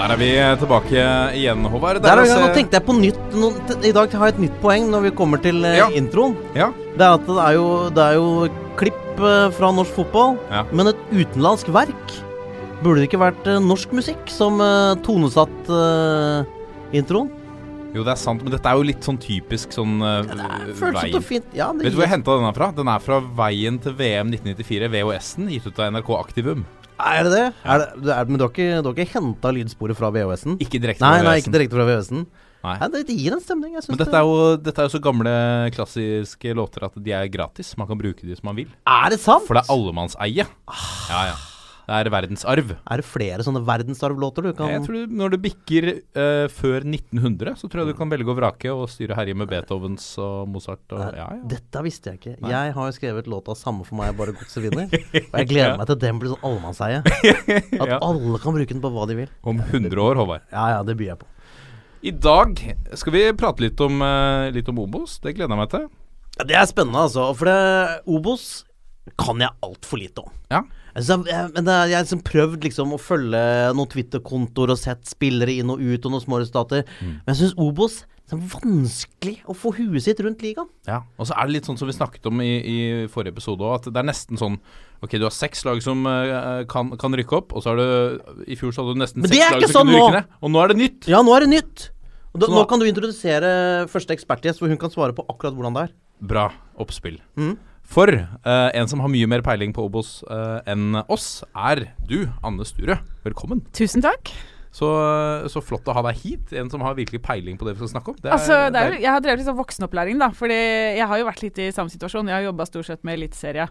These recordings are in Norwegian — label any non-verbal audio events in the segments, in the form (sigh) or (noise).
Der er vi tilbake igjen, Håvard. Der, ja, nå tenkte jeg på nytt no, I dag har jeg et nytt poeng når vi kommer til uh, ja. introen. Ja. Det er at det er jo, det er jo klipp uh, fra norsk fotball, ja. men et utenlandsk verk. Burde det ikke vært uh, norsk musikk som tonesatt introen? Jo, det er sant, men dette er jo litt sånn typisk sånn uh, ja, det er veien. Og fint. Ja, Vet du hvor jeg henta denne fra? Den er fra Veien til VM 1994, VHS-en, gitt ut av NRK Aktivum. Er det det? Er det, er, men du har ikke, du ikke henta lydsporet fra VHS-en? Ikke direkte fra VHS-en. Nei, ikke direkte fra VHS-en. Nei. Ja, det gir en stemning. Men dette er, jo, dette er jo så gamle, klassiske låter at de er gratis. Man kan bruke de som man vil. Er det sant? For det er allemannseie. Ah. Ja, ja. Det er verdensarv. Er det flere sånne verdensarvlåter du kan Jeg tror du, Når det bikker uh, før 1900, så tror jeg du kan velge å vrake og styre herje med Beethovens og Mozart. Og, ja, ja. Dette visste jeg ikke. Nei. Jeg har jo skrevet låta 'Samme for meg, bare godset vinner'. (laughs) og jeg gleder meg til den blir sånn allemannseie. (laughs) At Ja. alle kan bruke den på hva de vil. Om 100 år, Håvard. Ja ja, det byr jeg på. I dag skal vi prate litt om, uh, litt om Obos. Det gleder jeg meg til. Ja, det er spennende, altså. For det, Obos kan jeg altfor lite om. Ja. Altså, jeg, men jeg har liksom prøvd liksom å følge noen Twitter-kontoer og sett spillere inn og ut og noen små resultater. Men jeg syns Obos det er vanskelig å få huet sitt rundt ligaen. Ja, og så er det litt sånn som vi snakket om i, i forrige episode òg, at det er nesten sånn Ok, du har seks lag som uh, kan, kan, rykke opp, og så har du I fjor så hadde du nesten seks lag som sånn kunne rykke ned. Og nå er det nytt. Ja, nå er det nytt. Og da, nå nå- kan du introdusere første ekspertgjest, hvor hun kan svare på akkurat hvordan det er. Bra oppspill. Mhm. For uh, en som har mye mer peiling på Obos uh, enn oss, er du, Anne Sture. Velkommen. Tusen takk. Så, så flott å ha deg hit. En som har virkelig peiling på det vi skal snakke om. Det Altså, er, jeg har drevet litt sånn voksenopplæring, da. Fordi jeg har jo vært litt i samme situasjon. Jeg har jobba stort sett med eliteserie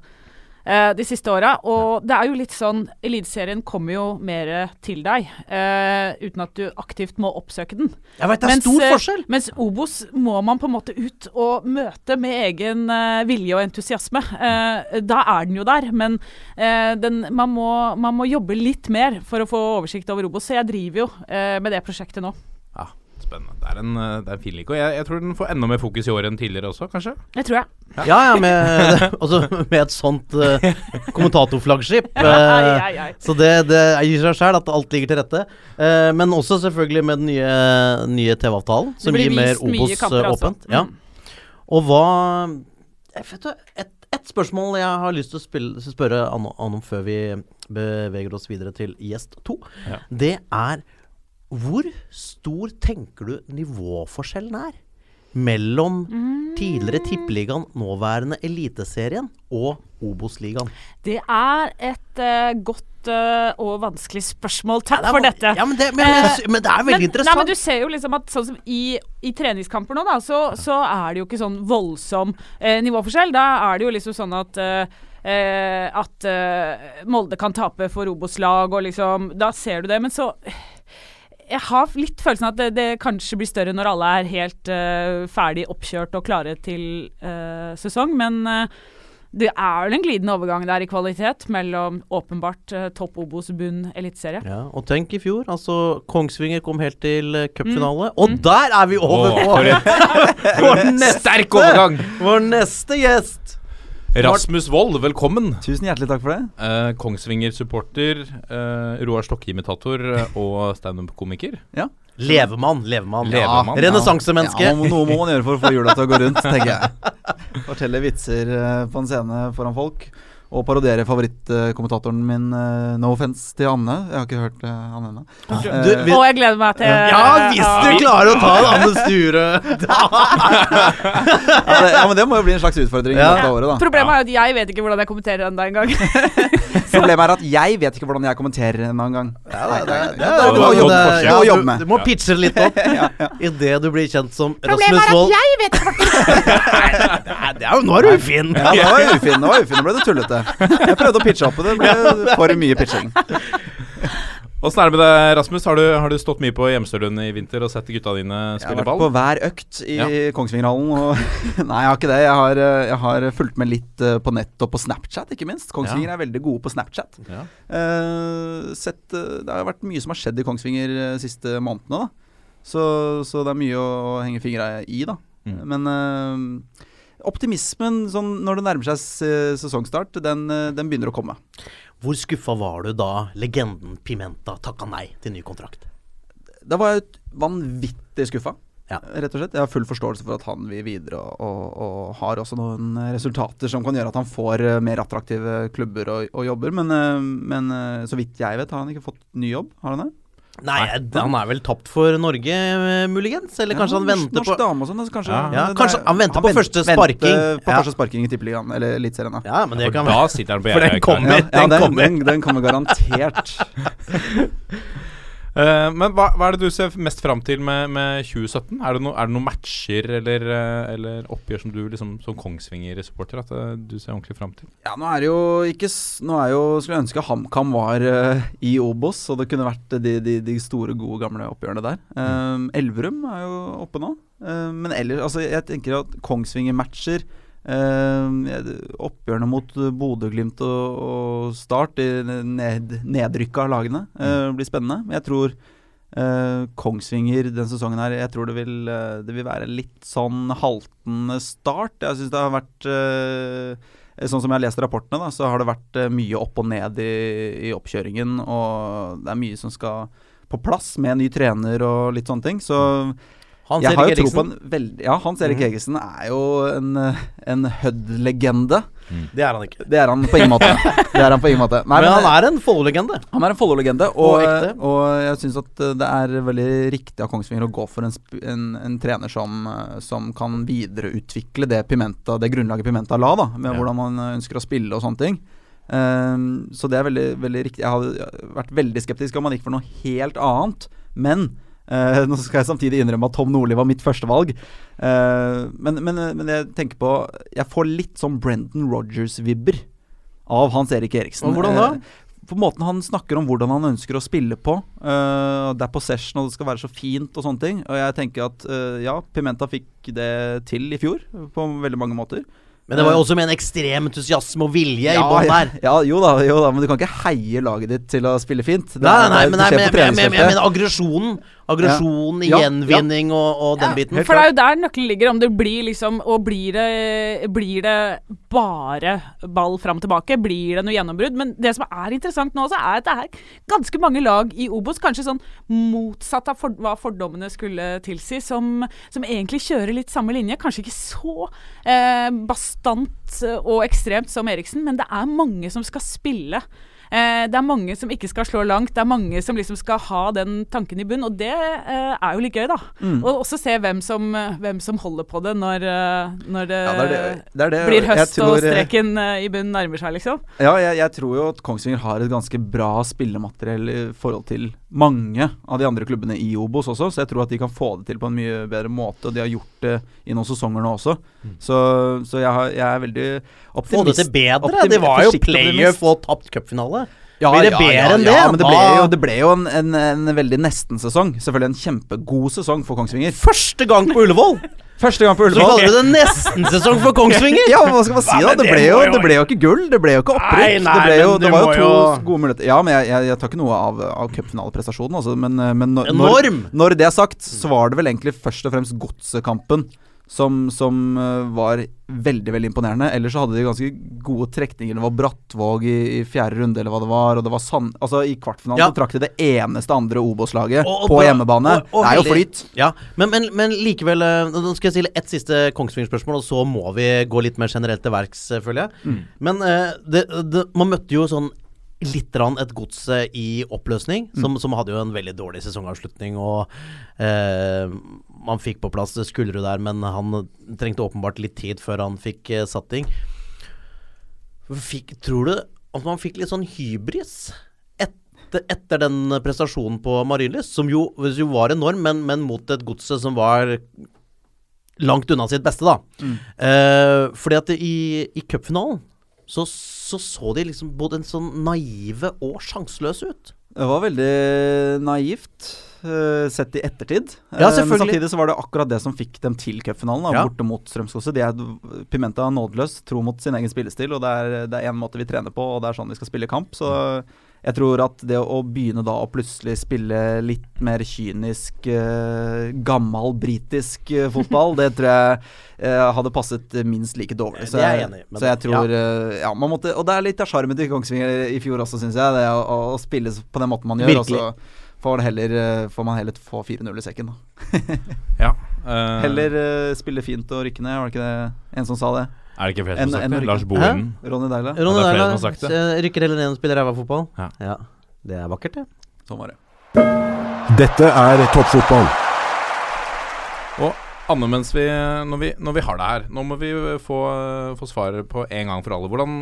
eh, de siste åra. Og det er jo litt sånn Eliteserien kommer jo mer til deg, eh, uten at du aktivt må oppsøke den. Jeg vet, det er stor eh, forskjell. Mens Obos må man på en måte ut og møte med egen eh, vilje og entusiasme. Eh, da er den jo der, men eh, den, man, må, man må jobbe litt mer for å få oversikt over Obos. Så jeg driver jo eh, med det prosjektet nå. Ja, spennende. Det er en, eh, det er en fin like. Og jeg, jeg tror den får enda mer fokus i år enn tidligere også, kanskje. Det tror jeg. Ja ja, med, (laughs) altså, med et sånt uh, kommentatorflaggskip. (laughs) Ai. Så det, det gir seg sjøl at alt ligger til rette. Uh, men også selvfølgelig med den nye, nye TV-avtalen, som gir mer Obos altså. åpent. Ja. Mm. Og hva vet, du, et, et spørsmål jeg har lyst til å spille, spørre an, Anne om før vi beveger oss videre til gjest to, Ja. det er hvor stor tenker du nivåforskjellen er mellom tidligere Tippeligaen, nåværende Eliteserien og Obos-ligaen? Det er et uh, godt eh, og vanskelig spørsmål. Takk for dette. Ja, men det, men, Eh, men, det er veldig men, interessant. Nei, men du ser jo liksom at sånn i, i treningskamper nå, da, så, så er det jo ikke sånn voldsom eh, nivåforskjell. Da er det jo liksom sånn at eh, at eh, Molde kan tape for Obos-lag, og liksom Da ser du det. Men så jeg har litt følelsen av at det, det kanskje blir større når alle er helt uh, ferdig oppkjørt og klare til uh, sesong, men uh, det er vel en glidende overgang der i kvalitet mellom åpenbart uh, topp Obos, bunn, eliteserie. Ja, og tenk i fjor, altså Kongsvinger kom helt til cupfinale, Mm. og der er vi over på for (laughs) vår neste, sterk overgang! vår neste gjest! Rasmus Wold, velkommen. Tusen hjertelig takk for det. Eh, Kongsvinger-supporter, eh, Roar Stokke-imitator eh, og standup-komiker. Levemann, levemann. Levemann, Ja. Renessansemenneske. Ja, noe må man gjøre for å få hjula til å gå rundt, tenker jeg. (laughs) Fortelle vitser eh, på en scene foran folk. Og parodiere favorittkommentatoren min, eh, no offense til Anne. Jeg har ikke hørt eh, Anne ennå. Og jeg gleder meg til ja, hvis du klarer å ta det, Anne Sture (laughs) Ja, det- ja, men det må jo bli en slags utfordring Ja. Dette året, da. Problemet er jo at jeg vet ikke hvordan jeg kommenterer ennå engang. (laughs) Problemet er at jeg vet ikke hvordan jeg kommenterer ennå engang. Ja, det, det, det, det du, må- du, jobbe med. du må pitche det litt opp (laughs) idet du blir kjent som Problemet Rasmus er at jeg vet ikke er jo, Nå er du ufin! Ja, nå er du ufin, nå ble du tullete. (laughs) Jeg prøvde å pitche opp, på det ble (laughs) for mye pitching. (laughs) Åssen er det med deg, Rasmus? Har du, har du stått mye på Hjemstølund i vinter og sett gutta dine spille ball? Jeg har vært på hver økt i Kongsvingerhallen. Og Nei, jeg har ikke det. Jeg har, eh, jeg har fulgt med litt eh, på nett og på Snapchat, ikke minst. Kongsvinger er veldig gode på Snapchat. Ja. Uh, sett, det har vært mye som har skjedd i Kongsvinger de siste månedene. så, så det er mye å henge fingra i, da. Mm. Men eh, optimismen sånn, når det nærmer seg sesongstart, den, eh, den begynner å komme. Hvor skuffa var du da legenden Pimenta takka nei til ny kontrakt? Da var jeg vanvittig skuffa. Ja. Rett og slett. Jeg har full forståelse for at han vil videre, og, og, og har også noen resultater som kan gjøre at han får eh, mer attraktive klubber og, og jobber. Men, eh, men så vidt jeg vet, har han ikke fått ny jobb? Har han det? Nei, han er vel tapt for Norge, eh, muligens? Eller kanskje Ja, han norsk- venter norsk på dame og sånn. altså, Kanskje, Ja. Ja, kanskje han venter på vent- første sparking. På første sparking i Tippeligaen, eller Eliteserien. da. Ja, men det kan da sitter han på (laughs) For den kommer. Ja, ja, den den, kommer. den, den kommer garantert. (laughs) Eh, men hva, hva er det du ser mest fram til med, med 2017? Er det, no, er det noen matcher eller, eh, eller oppgjør som du liksom, som Kongsvinger-supporter at eh, du ser ordentlig fram til? Ja, nå er det jo ikke Nå er jo Skulle jeg ønske HamKam var uh, i Obos, og det kunne vært de, de, de store, gode, gamle oppgjørene der. Um, Elverum er jo oppe nå. Um, men ellers Altså, jeg tenker at Kongsvinger-matcher um, Oppgjørene mot Bodø-Glimt og, og Start, de ned, nedrykka lagene, uh, blir spennende. Men jeg tror uh, Kongsvinger den sesongen her Jeg tror det vil, uh, det vil være litt sånn haltende start. Jeg syns det har vært uh, Sånn som jeg har lest rapportene, da, så har det vært eh, mye opp og ned i, i oppkjøringen. Og det er mye som skal på plass med ny trener og litt sånne ting. Så Hans jeg har jo tro på Eriksen. en veldig Ja, Hans Erik Egesen er jo en, en Hødd-legende. Det er han ikke. Det er han på ingen måte. (laughs) Det er han på ingen måte. Nei, Men han er en Follo-legende. han er en Follo-legende, Og og, og jeg syns at det er veldig riktig av Kongsvinger å gå for en, en, en trener som, som kan videreutvikle det Pimenta Det grunnlaget Pimenta la, da, med Ja. hvordan man ønsker å spille og sånne ting. Um, så det er veldig, veldig riktig. Jeg hadde vært veldig skeptisk om man gikk for noe helt annet, men eh, nå skal jeg samtidig innrømme at Tom Nordli var mitt førstevalg. Uh, men, men, men jeg tenker på Jeg får litt sånn Brendan Rogers-vibber av Hans Erik Eriksen. Og hvordan da? Eh, på måten han snakker om hvordan han ønsker å spille på. Uh, det er possession, og det skal være så fint og sånne ting. Og jeg tenker at uh, ja, Pimenta fikk det til i fjor, på veldig mange måter. Men det var jo også med en ekstrem entusiasme og vilje i bånn der. ja, jo da, jo da, men du kan ikke heie laget ditt til å spille fint. Det Nei, nei, nei, men, nei, men, men, men aggresjonen. Aggresjon, Ja. Ja, gjenvinning og, og den Ja, biten. For det er jo der nøkkelen ligger. Om det blir liksom Og blir det, blir det bare ball fram og tilbake? Blir det noe gjennombrudd? Men det som er interessant nå, også er at det er ganske mange lag i Obos, kanskje sånn motsatt av for, hva fordommene skulle tilsi, som, som egentlig kjører litt samme linje. Kanskje ikke så eh, bastant og ekstremt som Eriksen, men det er mange som skal spille. Eh, det er mange som ikke skal slå langt. Det er mange som liksom skal ha den tanken i bunn, og det eh, er jo litt gøy, da. Mm. Og også se hvem som, hvem som holder på det når, eh, når det, Ja, det det, det, er det. blir høst tror, og eh, streken eh, i bunn nærmer seg, liksom. Ja, jeg, jeg tror jo at Kongsvinger har et ganske bra spillemateriell i forhold til mange av de andre klubbene i Obos også, så jeg tror at de kan få det til på en mye bedre måte, og de har gjort det i noen sesonger nå også. Så, så jeg, har, jeg er veldig optimist. Få det til bedre. Det var jo optimist. og tapt cupfinale. Ja, Blir det ja, bedre ja, enn det? Ja, men det ble jo, det ble jo en, en, en veldig nesten-sesong. Selvfølgelig en kjempegod sesong for Kongsvinger. Første gang på Ullevål! Første gang på Så Ullevål. kaller du det nesten-sesong for Kongsvinger? Ja, men hva skal man si, da? Det ble, jo, det ble jo ikke gull. Det ble jo ikke opprykk. Nei, nei, det, ble jo, det var jo to gode muligheter. Ja, men jeg, jeg, jeg tar ikke noe av, av cupfinaleprestasjonen, altså. Men, men når, når, når det er sagt, så var det vel egentlig først og fremst godsekampen som, som eh, var veldig veldig imponerende. Ellers så hadde de ganske gode trekninger. Det var Brattvåg i, i fjerde runde, eller hva det var. Og det var Sand... Altså, i kvartfinalen Ja. så trakk de det eneste andre Obos-laget på bra- hjemmebane. og- og det er jo flyt. Ja, men, men, men likevel eh, Nå skal jeg stille ett siste Kongsvinger-spørsmål, og så må vi gå litt mer generelt til verks, eh, føler jeg. Men eh, det, det, man møtte jo sånn litt et gods eh, i oppløsning, som, som hadde jo en veldig dårlig sesongavslutning. Og eh, man fikk på plass skuldre der, men han trengte åpenbart litt tid før han fikk eh, satt ting. Fikk, tror du at man fikk litt sånn hybris etter, etter den prestasjonen på Marienlyst, som jo, jo var enorm, men, men mot et godset som var langt unna sitt beste, da. Eh, fordi at i, i cupfinalen så, så så de liksom både en sånn naive og sjanseløse ut. Det var veldig naivt. eh, sett i ettertid. Ja, Eh, Men samtidig så var det akkurat det som fikk dem til cupfinalen, Ja. borte mot Strømskose. De er Pimenta nådeløs, tro mot sin egen spillestil, og det er, det er én måte vi trener på, og det er sånn vi skal spille kamp. Så jeg tror at det å begynne da å plutselig spille litt mer kynisk, eh, gammel britisk eh, fotball, det tror jeg eh, hadde passet minst like dårlig. Så Det er jeg enig så jeg tror eh, ja. man måtte Og det er litt av sjarmen til Kongsvinger i fjor også, syns jeg. Det å, å, spille på den måten man gjør. Virkelig. så får, det heller, eh, får man heller få 4-0 i sekken, da. Ja. uh, (laughs) Heller uh, spille fint og rykke ned, var det ikke det en som sa det? Er det ikke flere som har sagt det? Lars Bohinen. Ronny Deila? Ronny Deila eh, rykker heller ned og spiller ræva fotball. Ja. Det er vakkert, det. Sånn var det. Dette er toppfotball. Og Anne, mens vi, når, vi, når vi har det her Nå må vi få, få svaret på en gang for alle. Hvordan,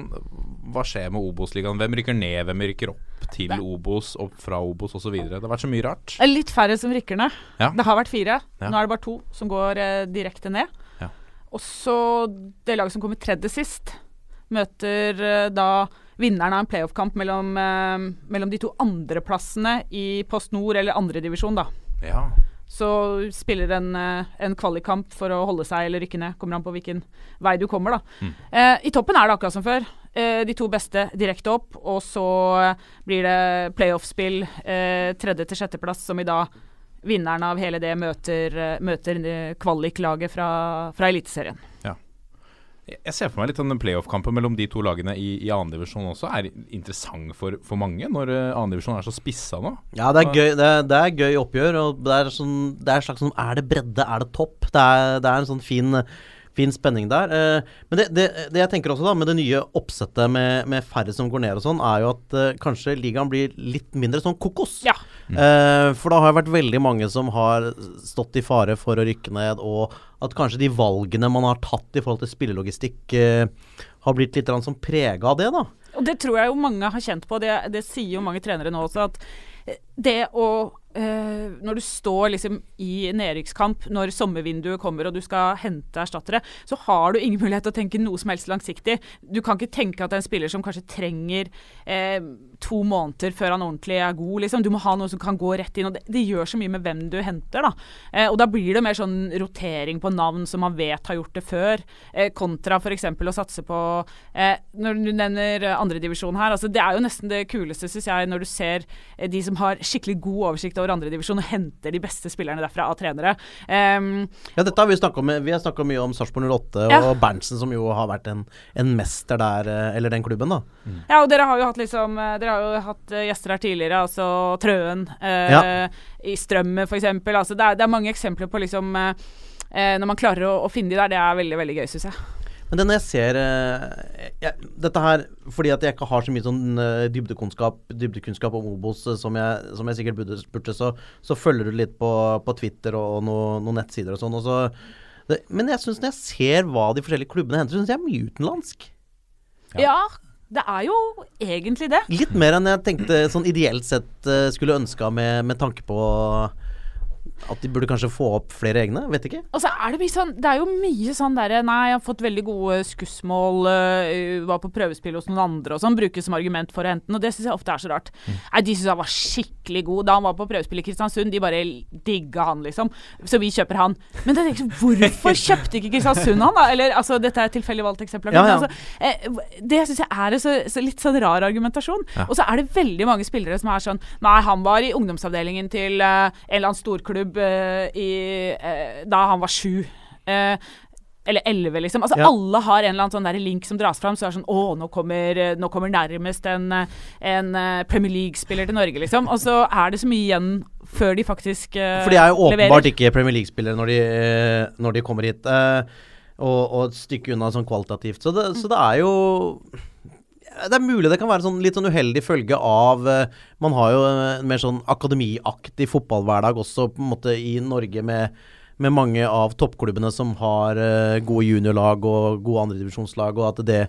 hva skjer med Obos-ligaen? Hvem rykker ned? Hvem rykker opp til Obos, opp fra Obos osv.? Det har vært så mye rart. Litt færre som rykker ned. Ja. Det har vært fire. Ja. Nå er det bare to som går eh, direkte ned. Ja. Og så det laget som kommer tredje sist, møter eh, da vinneren av en playoff-kamp mellom, eh, mellom de to andreplassene i Post Nord eller andredivisjon, da. Ja. Så spiller en, eh, en kvalikkamp for å holde seg eller rykke ned. Kommer an på hvilken vei du kommer, da. Mm. Eh, I toppen er det akkurat som før. Eh, de to beste direkte opp, og så eh, blir det playoff-spill. Eh, tredje til sjetteplass, som i dag vinneren av hele det møter, eh, møter kvaliklaget fra, fra Eliteserien. Jeg ser for meg litt den playoff-kampen mellom de to lagene i, i andredivisjon også er interessant for, for mange, når andredivisjon annendivisjon er så spissa nå. Ja, det er gøy, det er, det er gøy oppgjør. Og det er, sånn, det er slags sånn Er det bredde? Er det topp? Det er, det er en sånn fin, fin spenning der. Eh, men det, det, det jeg tenker også, da, med det nye oppsettet med, med færre som går ned og sånn, er jo at eh, kanskje ligaen blir litt mindre sånn kokos. Ja. Eh, for da har det vært veldig mange som har stått i fare for å rykke ned, og at kanskje de valgene man har tatt i forhold til spillelogistikk, eh, har blitt litt sånn som prega av det, da. Og det tror jeg jo mange har kjent på. Det, det sier jo mange trenere nå også, at det å eh, Når du står liksom i nedrykkskamp, når sommervinduet kommer og du skal hente erstattere, så har du ingen (laughs) mulighet til å tenke noe som helst langsiktig. Du kan ikke tenke at det er en spiller som kanskje trenger eh, to måneder før han ordentlig er god. Liksom. Du må ha noe som kan gå rett inn. og Det, det gjør så mye med hvem du henter. da. Eh, og da blir det mer sånn rotering på navn som man vet har gjort det før, kontra f.eks. å satse på Når du nevner andredivisjon her, altså det er jo nesten det kuleste, syns jeg, når du ser de som har skikkelig god oversikt over andredivisjon og henter de beste spillerne derfra av trenere. Um, Ja, dette har vi snakka om. Vi har snakka mye om Sarpsborg 08 Ja. og Berntsen, som jo har vært en, en mester der, eh, eller den klubben, da. Ja, og dere har jo hatt liksom eh, Dere har jo hatt eh, gjester her tidligere, altså Trøen eh, Ja. i Strømmen f.eks. Altså det, er- det er mange eksempler på liksom eh, eh, Når man klarer å, å finne de der, det er veldig, veldig gøy, syns jeg. Men det når jeg ser eh, jeg, Dette her fordi at jeg ikke har så mye sånn eh, dybdekunnskap, dybdekunnskap om Obos eh, som jeg, som jeg sikkert burde, burde så, så følger du litt på, på Twitter og noen noen nettsider og sånn. Og så, men jeg syns når jeg ser hva de forskjellige klubbene henter, syns jeg er mye utenlandsk. Ja. det er jo egentlig det. Litt mer enn jeg tenkte sånn ideelt sett skulle ønska med, med tanke på at de burde kanskje få opp flere egne. Vet ikke. Og så er det mye sånn Det er jo mye sånn derre Nei, jeg har fått veldig gode skussmål, uh, var på prøvespill hos noen andre og sånn, brukes som argument for å hente den, og det syns jeg ofte er så rart. Nei, de syns han var skikkelig god da han var på prøvespill i Kristiansund. De bare digga han, liksom. Så vi kjøper han. Men det hvorfor (laughs) kjøpte ikke Kristiansund han, da? Eller altså, dette er et tilfeldig valgt eksempel. Ja, ja. Altså, eh, det syns jeg er så, så litt sånn rar argumentasjon. Og så er det veldig mange spillere som er sånn Nei, han var i ungdomsavdelingen til uh, en eller annen storklubb eh, i, eh, da han var sju. Eh, eller elleve, liksom. Altså, Ja. Alle har en eller annen sånn der link som dras fram. Så er det sånn Å, nå kommer, nå kommer nærmest en, en Premier League-spiller til Norge, liksom. Og så er det så mye igjen før de faktisk uh, For de er jo åpenbart leverer. ikke Premier League-spillere når, de, når de kommer hit. og, og et stykke unna sånn kvalitativt. Så det, så det er jo Det er mulig det kan være sånn litt sånn uheldig følge av eh, Man har jo en mer sånn akademiaktig fotballhverdag også på en måte i Norge med med mange av toppklubbene som har eh, gode juniorlag og gode andredivisjonslag, og at det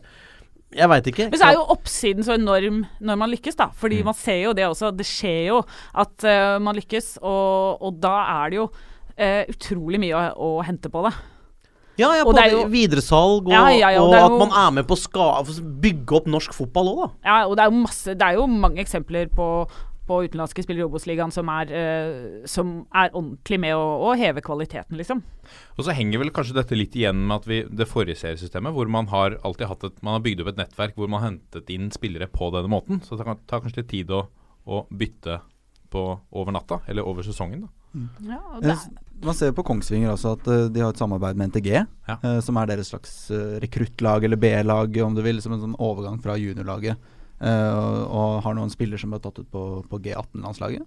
Jeg veit ikke. Men så er jo oppsiden så enorm når man lykkes, da. Mm. Fordi man ser jo det også. Det skjer jo at uh, man lykkes, og, og da er det jo uh, utrolig mye å, å hente på det. Ja, ja, både jo- videresalg og, Ja, ja, ja, og og er at jo- man er med på å ska bygge opp norsk fotball òg, da. Ja, og det er jo masse Det er jo mange eksempler på på utenlandske spillere i Obos-ligaen som, eh, som er ordentlig med å, å heve kvaliteten, liksom. Og så henger vel kanskje dette litt igjen med at vi, det forrige seriesystemet, hvor man har alltid hatt et, man har bygd opp et nettverk hvor man har hentet inn spillere på denne måten. Så det kan ta kanskje litt tid å, å bytte på over natta, eller over sesongen. da. Ja, og det, Man ser på Kongsvinger også at uh, de har et samarbeid med NTG, Ja. uh, som er deres slags uh, rekruttlag, eller B-lag, om du vil, som en sånn overgang fra juniorlaget. eh, og, og har noen spillere som er tatt ut på, på G18-landslaget.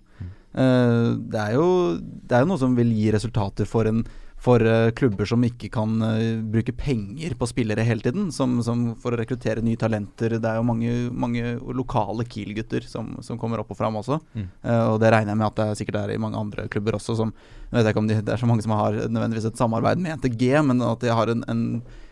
Eh, det, er jo, det er jo noe som vil gi resultater for, en, for eh, klubber som ikke kan eh, bruke penger på spillere hele tiden, som, som for å rekruttere nye talenter. Det er jo mange, mange lokale Kiel-gutter som, som kommer opp og fram også. Mm. Uh, og det regner jeg med at det er sikkert er i mange andre klubber også. Som, jeg vet ikke om de, Det er så mange som har nødvendigvis et samarbeid med NTG, men at de har en, en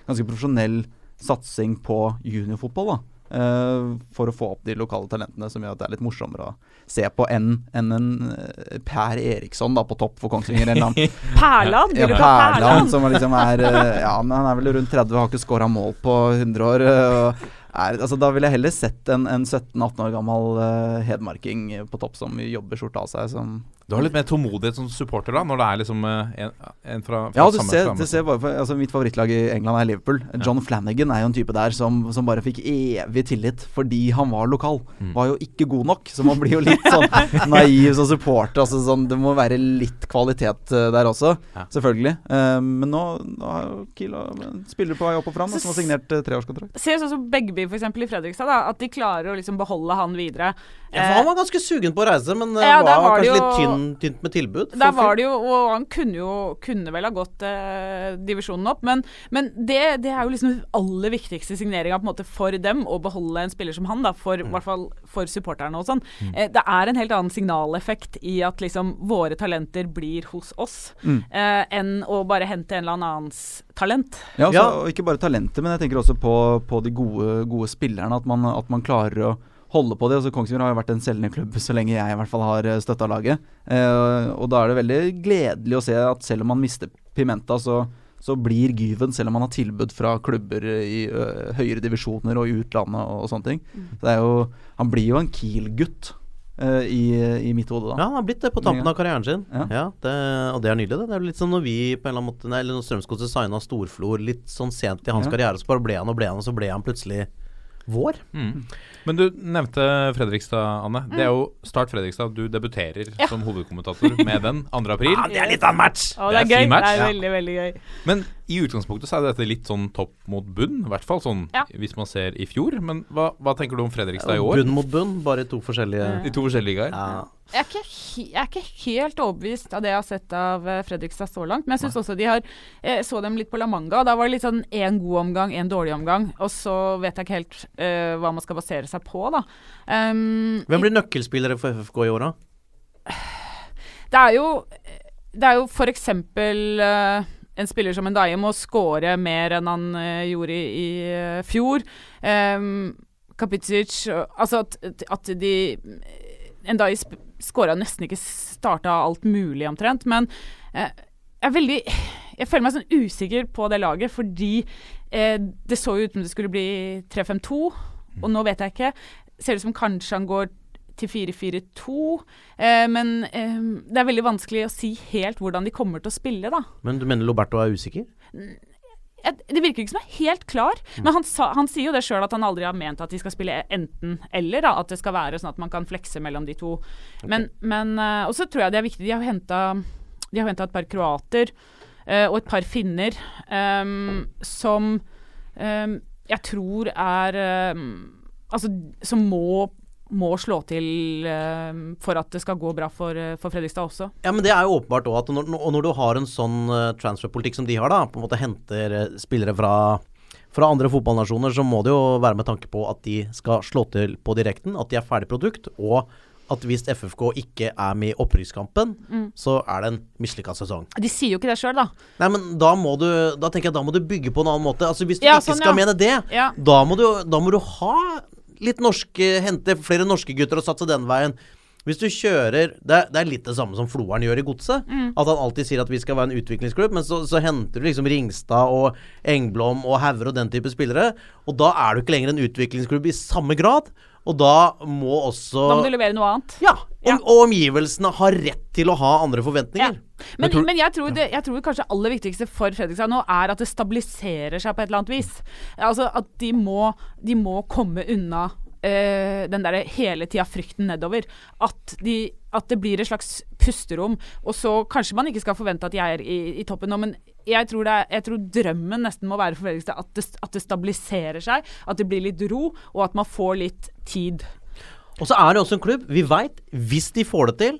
ganske profesjonell satsing på juniorfotball. da For å få opp de lokale talentene, som gjør at det er litt morsommere å se på enn en, en eh, Per Eriksson da på topp for Kongsvinger. (laughs) Perland! ja, Perland, som liksom er eh, Ja, han er vel rundt 30 og har ikke skåra mål på 100 år. eh, Og er, altså, da ville jeg heller sett en, en 17-18 år gammel uh, hedmarking på topp som jobber skjorta av seg. Som Du har litt mer tålmodighet som supporter da, når det er liksom uh, en, en fra, fra ja, du samme ser, du ser bare for, altså, Mitt favorittlag i England er Liverpool. John Flanagan er jo en type der som, som bare fikk evig tillit fordi han var lokal. Mm. Var jo ikke god nok, så man blir jo litt sånn (laughs) naiv som supporter. Altså, sånn, det må være litt kvalitet uh, der også, Ja. selvfølgelig. Eh, men nå, nå er jo Kilo og- spiller på vei opp og fram som har signert uh, treårskontrakt. Ser ut som Begby for eksempel i Fredrikstad, da, at de klarer å liksom beholde han videre. Ja, for han var ganske sugen på å reise, men eh, Ja, var, var kanskje jo- litt tynn, tynt med tilbud. Eh, Der var det jo, og han kunne jo kunne vel ha gått eh, divisjonen opp, men, men det, det er jo liksom den aller viktigste signeringa for dem, å beholde en spiller som han, da, for, i hvert fall for supporterne og sånn. Eh, det er en helt annen signaleffekt i at liksom våre talenter blir hos oss, Mm. eh, enn å bare hente en eller annens talent. Ja, altså, Ja. Og ikke bare talentet, men jeg tenker også på, på de gode, gode spillerne. At man, at man klarer å holde på det. Altså, Kongsvinger har jo vært en selgende klubb så lenge jeg i hvert fall har støtta laget. Eh, og da er det veldig gledelig å se at selv om man mister Pimenta, så, så blir Gyven, selv om han har tilbud fra klubber i uh, høyere divisjoner og i utlandet og, og sånne ting. Så det er jo, han blir jo en Kiel-gutt uh, i, i mitt hode, da. Ja, han har blitt det på tampen av karrieren sin. Ja. Ja. det, og det er nydelig, det. Det er litt sånn når vi på en eller annen måte Nei, eller når Strømsgodset signa Storflor litt sånn sent i hans Ja. karriere, så bare ble han og ble han, og så ble han plutselig vår. Mm. Men du nevnte Fredrikstad, Anne. Det er jo Start Fredrikstad. Du debuterer Ja. som hovedkommentator med den 2. april. det er litt av en match! Oh, Det det er er, gøy. match. Det er Ja. veldig, veldig gøy. Men i utgangspunktet så er dette litt sånn topp mot bunn, i hvert fall sånn Ja. hvis man ser i fjor. Men hva, hva tenker du om Fredrikstad i år? Bunn mot bunn, bare to forskjellige I to forskjellige ligaer? ja. Jeg er, ikke, jeg er ikke helt overbevist av det jeg har sett av eh, Fredrikstad så langt. Men jeg syns også de har Jeg så dem litt på La Manga, da var det litt sånn én god omgang, én dårlig omgang. Og så vet jeg ikke helt uh, hva man skal basere seg på, da. Um, Hvem blir nøkkelspillere for FFK i år, da? Det er jo Det er jo for eksempel eh, en spiller som Ndaye må score mer enn han uh, gjorde i, i uh, fjor. Um, Kapitsic eh, Altså at, at de Ndaye skåra nesten ikke starta alt mulig, omtrent. Men eh, jeg er veldig Jeg føler meg sånn usikker på det laget, fordi eh, det så jo ut som det skulle bli 3-5-2, og nå vet jeg ikke. Ser ut som kanskje han går til 4-4-2. Eh, men eh, det er veldig vanskelig å si helt hvordan de kommer til å spille, da. Men du mener Loberto er usikker? Det virker ikke som jeg er helt klar, men han, sa, han sier jo det sjøl at han aldri har ment at de skal spille enten-eller. At det skal være sånn at man kan flekse mellom de to. Men, men eh, Og så tror jeg det er viktig. De har henta de har henta et par kroater uh, og et par finner um, som ehm, jeg tror er ehm, Altså som må må slå til ehm, for at det skal gå bra for, eh, for Fredrikstad også. Ja, men det er jo åpenbart òg at når, og når du har en sånn uh, transferpolitikk som de har, da, på en måte henter eh, spillere fra fra andre fotballnasjoner, så må det jo være med tanke på at de skal slå til på direkten, at de er ferdig produkt, og at hvis FFK ikke er med i opprykkskampen, så er det en mislykka sesong. De sier jo ikke det sjøl, da. Nei, men da må du Da tenker jeg da må du bygge på en annen måte. Altså Hvis du Ja, ikke sånn, skal ja. mene det, Ja. da, må du, da må du ha litt norske Hente flere norske gutter og satse den veien. Hvis du kjører Det er, det er litt det samme som Floeren gjør i Godset. At han alltid sier at vi skal være en utviklingsklubb, men så, så henter du liksom Ringstad og Engblom og Hauger og den type spillere. Og da er du ikke lenger en utviklingsklubb i samme grad. Og da må også Da må du levere noe annet. Ja. Og, og omgivelsene har rett til å ha andre forventninger. Men, men jeg, tror det, jeg tror kanskje aller viktigste for Fredrikstad nå er at det stabiliserer seg på et eller annet vis. Altså at de må, de må komme unna eh, den derre hele tida frykten nedover. At, de, at det blir et slags pusterom. Og så kanskje man ikke skal forvente at de er i, i toppen nå, men jeg tror, det er, jeg tror drømmen nesten må være for Fredrikstad at det, at det stabiliserer seg, at det blir litt ro, og at man får litt tid. Og så er det også en klubb, vi veit, hvis de får det til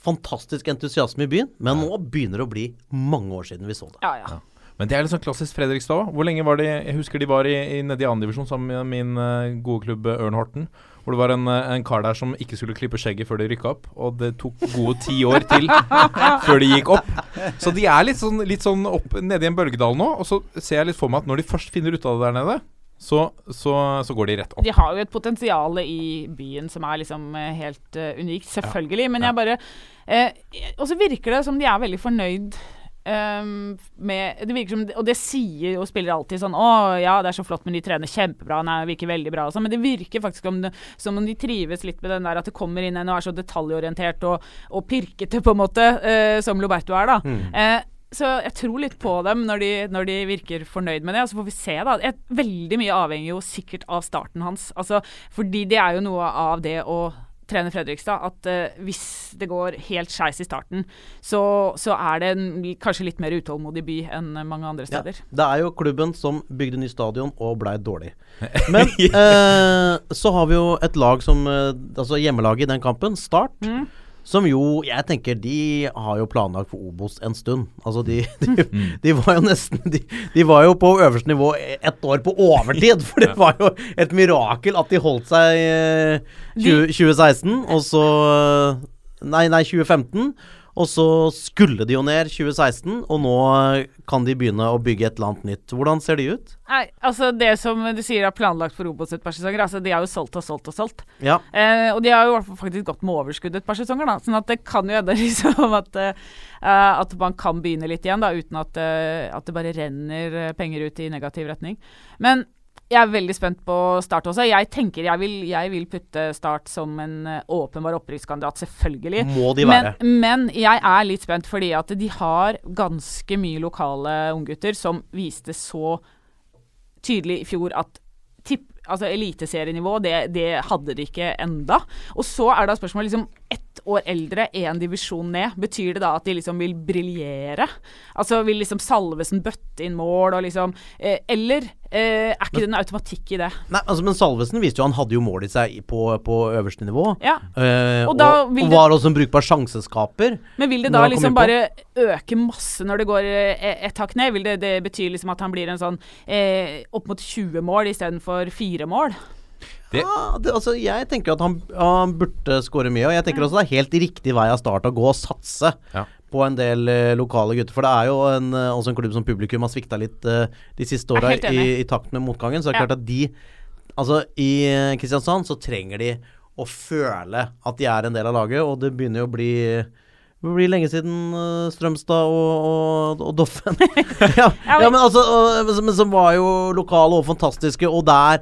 Fantastisk entusiasme i byen, men nå begynner det å bli mange år siden vi så det. Ja, ja. Men det er litt sånn klassisk Fredrikstad òg. Hvor lenge var de Jeg husker de var i, i, nede i andredivisjon sammen med min uh, gode klubb Ørn Horten. Hvor det var en, eh, en kar der som ikke skulle klippe skjegget før de rykka opp. Og det tok gode ti år til (laughs) før de gikk opp. Så de er litt sånn, litt sånn opp nede i en bølgedal nå. Og så ser jeg litt for meg at når de først finner ut av det der nede, så, så, så går de rett opp. De har jo et potensial i byen som er liksom eh, helt uh, unikt, selvfølgelig. Men jeg bare eh, Og så virker det som de er veldig fornøyd ehm, med det virker som, Og det sier jo spillere alltid sånn 'Å ja, det er så flott, men de trener kjempebra.' Nei, det virker veldig bra sånn. Men det virker faktisk om det, som om de trives litt med den der at det kommer inn en og er så detaljorientert og, og pirkete, på en måte, uh, som Loberto er, da. Mm. Uh, så jeg tror litt på dem når de, når de virker fornøyd med det. Og så får vi se, da. Jeg, veldig mye avhenger jo sikkert av starten hans. Altså, fordi det er jo noe av det å trene Fredrikstad. At uh, hvis det går helt skeis i starten, så, så er det en kanskje litt mer utålmodig by enn mange andre Ja, steder. det er jo klubben som bygde ny stadion og blei dårlig. (laughs) Men uh, så har vi jo et lag som eh, Altså hjemmelaget i den kampen, Start. Mm. Som jo, jeg tenker de har jo planlagt for Obos en stund. Altså de, (laughs) de, de var jo nesten de, de var jo på øverste nivå ett år på overtid. For det var jo et mirakel at de holdt seg eh, 20, 2016, og så eh, Nei, nei, 2015. Og så skulle de jo ned 2016, og nå eh, kan de begynne å bygge et eller annet nytt. Hvordan ser de ut? Nei, altså Det som du sier er planlagt for Obos et par sesonger, altså de har jo solgt og solgt og solgt. Ja. Eh, og de har jo faktisk gått med overskudd et par sesonger, da. Sånn at det kan jo hende (laughs) liksom at, uh, at man kan begynne litt igjen, da, uten at, uh, at det bare renner penger ut i negativ retning. Men jeg er veldig spent på Start også. Jeg tenker jeg vil, jeg vil putte Start som en eh, åpenbar opprykkskandidat, selvfølgelig. Må de være. Men, men jeg er litt spent fordi at de har ganske mye lokale unggutter som viste så tydelig i fjor at tipp, altså eliteserienivå, det, det hadde de ikke enda. Og så er da spørsmålet liksom ett år eldre, én divisjon ned. Betyr det da at de liksom vil briljere? Altså vil liksom Salvesen bøtte inn mål og liksom eh, Eller er ikke det en automatikk i det? Nei, altså, Men Salvesen viste jo han hadde jo mål i seg på, på øverste nivå. Ja. Eh, Og og, og, det- var også en brukbar sjanseskaper. Men vil det da liksom bare øke masse når det går et ett hakk ned? Vil det, det bety liksom at han blir en sånn eh, opp mot 20 mål istedenfor 4 mål? Det- Ja, det, altså, jeg tenker at han, han burde skåre mye. Og jeg tenker også det er helt riktig vei av start å gå og satse Ja. På en del eh, lokale gutter. For det er jo en, eh, også en klubb som publikum har svikta litt eh, de siste åra i, i takt med motgangen. Så det er Ja. klart at de Altså, i eh, Kristiansand så trenger de å føle at de er en del av laget, og det begynner jo å bli det blir lenge siden eh, Strømstad og, og, og Doffen. (laughs) ja, ja, men altså men Som var jo lokale og fantastiske, og der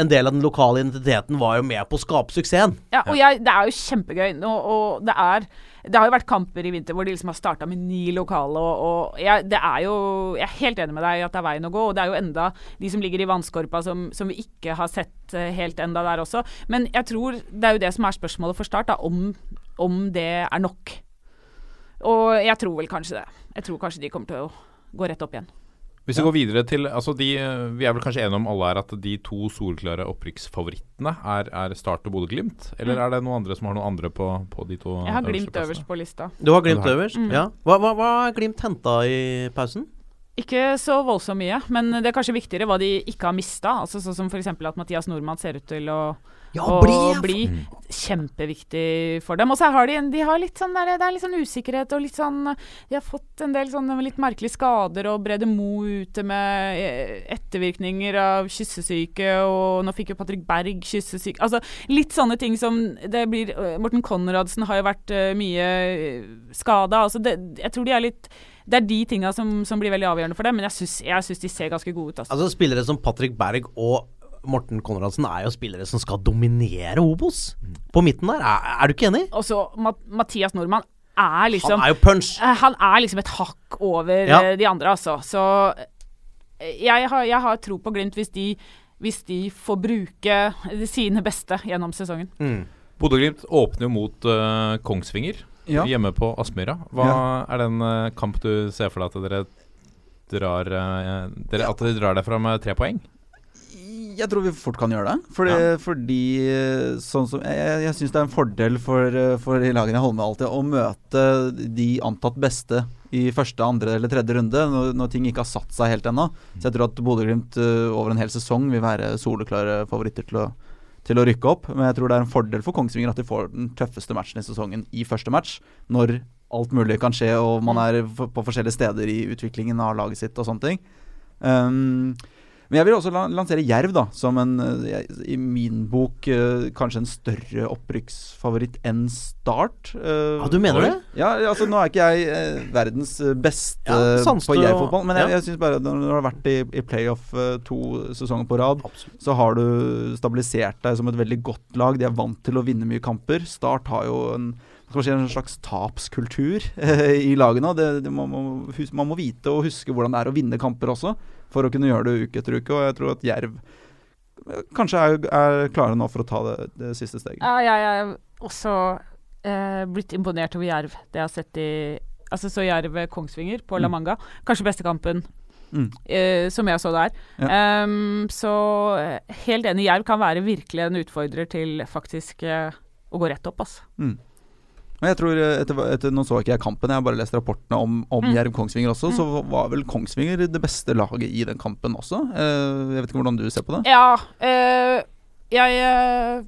en del av den lokale identiteten var jo med på å skape suksessen. Ja, og jeg, det er jo kjempegøy. Og, og det er det har jo vært kamper i vinter hvor de liksom har starta med ni lokale, og, og jeg, det er jo Jeg er helt enig med deg i at det er veien å gå, og det er jo enda de som ligger i vannskorpa som, som vi ikke har sett eh, helt enda der også. Men jeg tror det er jo det som er spørsmålet for Start, da, om, om det er nok. Og jeg tror vel kanskje det. Jeg tror kanskje de kommer til å gå rett opp igjen. Hvis vi går videre til altså de, Vi er vel kanskje enige om alle her at de to solklare opprykksfavorittene er, er Start og Bodø-Glimt? Eller er det noen andre som har noen andre på, på de to Mm. Jeg har Glimt øverst på lista. Du har Glimt øverst? Mm. Ja. Hva, hva, hva har Glimt henta i pausen? Ikke så voldsomt mye, men det er kanskje viktigere hva de ikke har mista. Altså, sånn som f.eks. at Mathias Nordmann ser ut til å, Ja, bli, og bli. Kjempeviktig for dem. Og så har de, de har litt sånn der, det er litt sånn usikkerhet og litt sånn De har fått en del sånne litt merkelige skader, og Brede Mo ute med eh, ettervirkninger av kyssesyke, og nå fikk jo Patrick Berg kyssesyke Altså litt sånne ting som det blir eh, Morten Konradsen har jo vært eh, mye skada. Altså det, jeg tror de er litt det er de tinga som, som blir veldig avgjørende for dem, men jeg syns de ser ganske gode ut. Altså. Altså Spillere som Patrick Berg og Morten Konradsen er jo spillere som skal dominere Obos. På midten der, er, er du ikke enig? Og så Ma Mathias Nordmann er liksom Han er jo punch. Eh, Han er liksom et hakk over Ja. eh, de andre, altså. Så eh, jeg har, jeg har tro på Glimt hvis de, hvis de får bruke sine beste gjennom sesongen. Bodø-Glimt åpner jo mot uh, Kongsvinger Ja. hjemme på Aspmyra. Hva er den en eh, kamp du ser for deg at dere drar uh, dere, At dere drar derfra med tre poeng? Jeg tror vi fort kan gjøre det. Fordi, fordi eh, sånn som Jeg, jeg syns det er en fordel for, eh, for lagene jeg holder med alltid, å møte de antatt beste i første, andre eller tredje runde, når, når ting ikke har satt seg helt ennå. Så jeg tror at Bodø-Glimt eh, over en hel sesong vil være soleklare favoritter til å, til å rykke opp. Men jeg tror det er en fordel for Kongsvinger at de får den tøffeste matchen i sesongen i første match, når alt mulig kan skje og man er på forskjellige steder i utviklingen av laget sitt og sånne ting. Um, men jeg vil også lansere Jerv da som en, eh, i min bok, eh, kanskje en større opprykksfavoritt enn Start. Eh, Ja, du mener det? ja, altså Nå er ikke jeg verdens beste Ja, på Jerv-fotball, men jeg, ja. jeg synes bare når du har vært i, i playoff to sesonger på rad, Absolutt. så har du stabilisert deg som et veldig godt lag. De er vant til å vinne mye kamper. Start har jo en, en slags tapskultur (laughs) i lagene. Det, det, man, må, man må vite og huske hvordan det er å vinne kamper også, for å kunne gjøre det uke etter uke. Og jeg tror at Jerv kanskje er, er klare nå for å ta det, det siste steget. Ja, jeg er også eh, blitt imponert over Jerv. Det jeg har sett i Altså så Jerv Kongsvinger på La Mm. Manga. Kanskje beste kampen Mm. Uh, som jeg så der. Ehm, så eh, helt enig, Jerv kan være virkelig en utfordrer til faktisk uh, å gå rett opp, altså. Og jeg tror eh, etter, etter, Nå så ikke jeg kampen, jeg har bare lest rapportene om, om Mm. Jerv Kongsvinger også. Så var vel Kongsvinger det beste laget i den kampen også. Eh, jeg vet ikke hvordan du ser på det? Ja, øh, jeg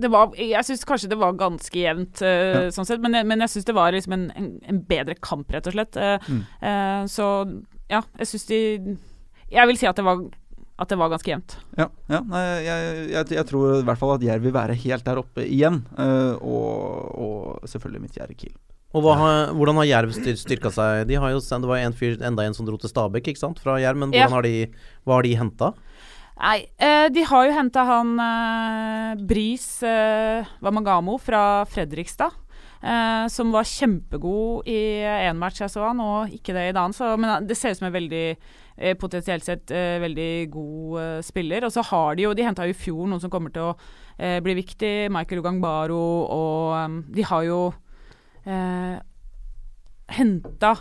det var, jeg syns kanskje det var ganske jevnt, eh, sånn sett, men, men jeg syns det var liksom en, en, en bedre kamp, rett og slett. Uh, Mm. uh, så ja, jeg syns de Jeg vil si at det var, at det var ganske jevnt. Ja, ja nei, jeg, jeg, jeg tror i hvert fall at Jerv vil være helt der oppe igjen. Uh, og, og selvfølgelig mitt Jerv Kiel. Og hva, har- hvordan har Jerv styr, styrka seg? De har jo, det var en fyr, enda en som dro til Stabæk ikke sant, fra Jerv, men Ja. har de, hva har de henta? Nei, eh, de har jo henta han eh, Bris eh, Wamagamo fra Fredrikstad. Eh, som var kjempegod i én match jeg så han, og ikke det i en annen. Så, men det ser ut som en veldig eh, potensielt sett eh, veldig god eh, spiller. Og så har de jo De henta i fjor noen som kommer til å eh, bli viktig. Michael Ugangbaro, og eh, de har jo eh, henta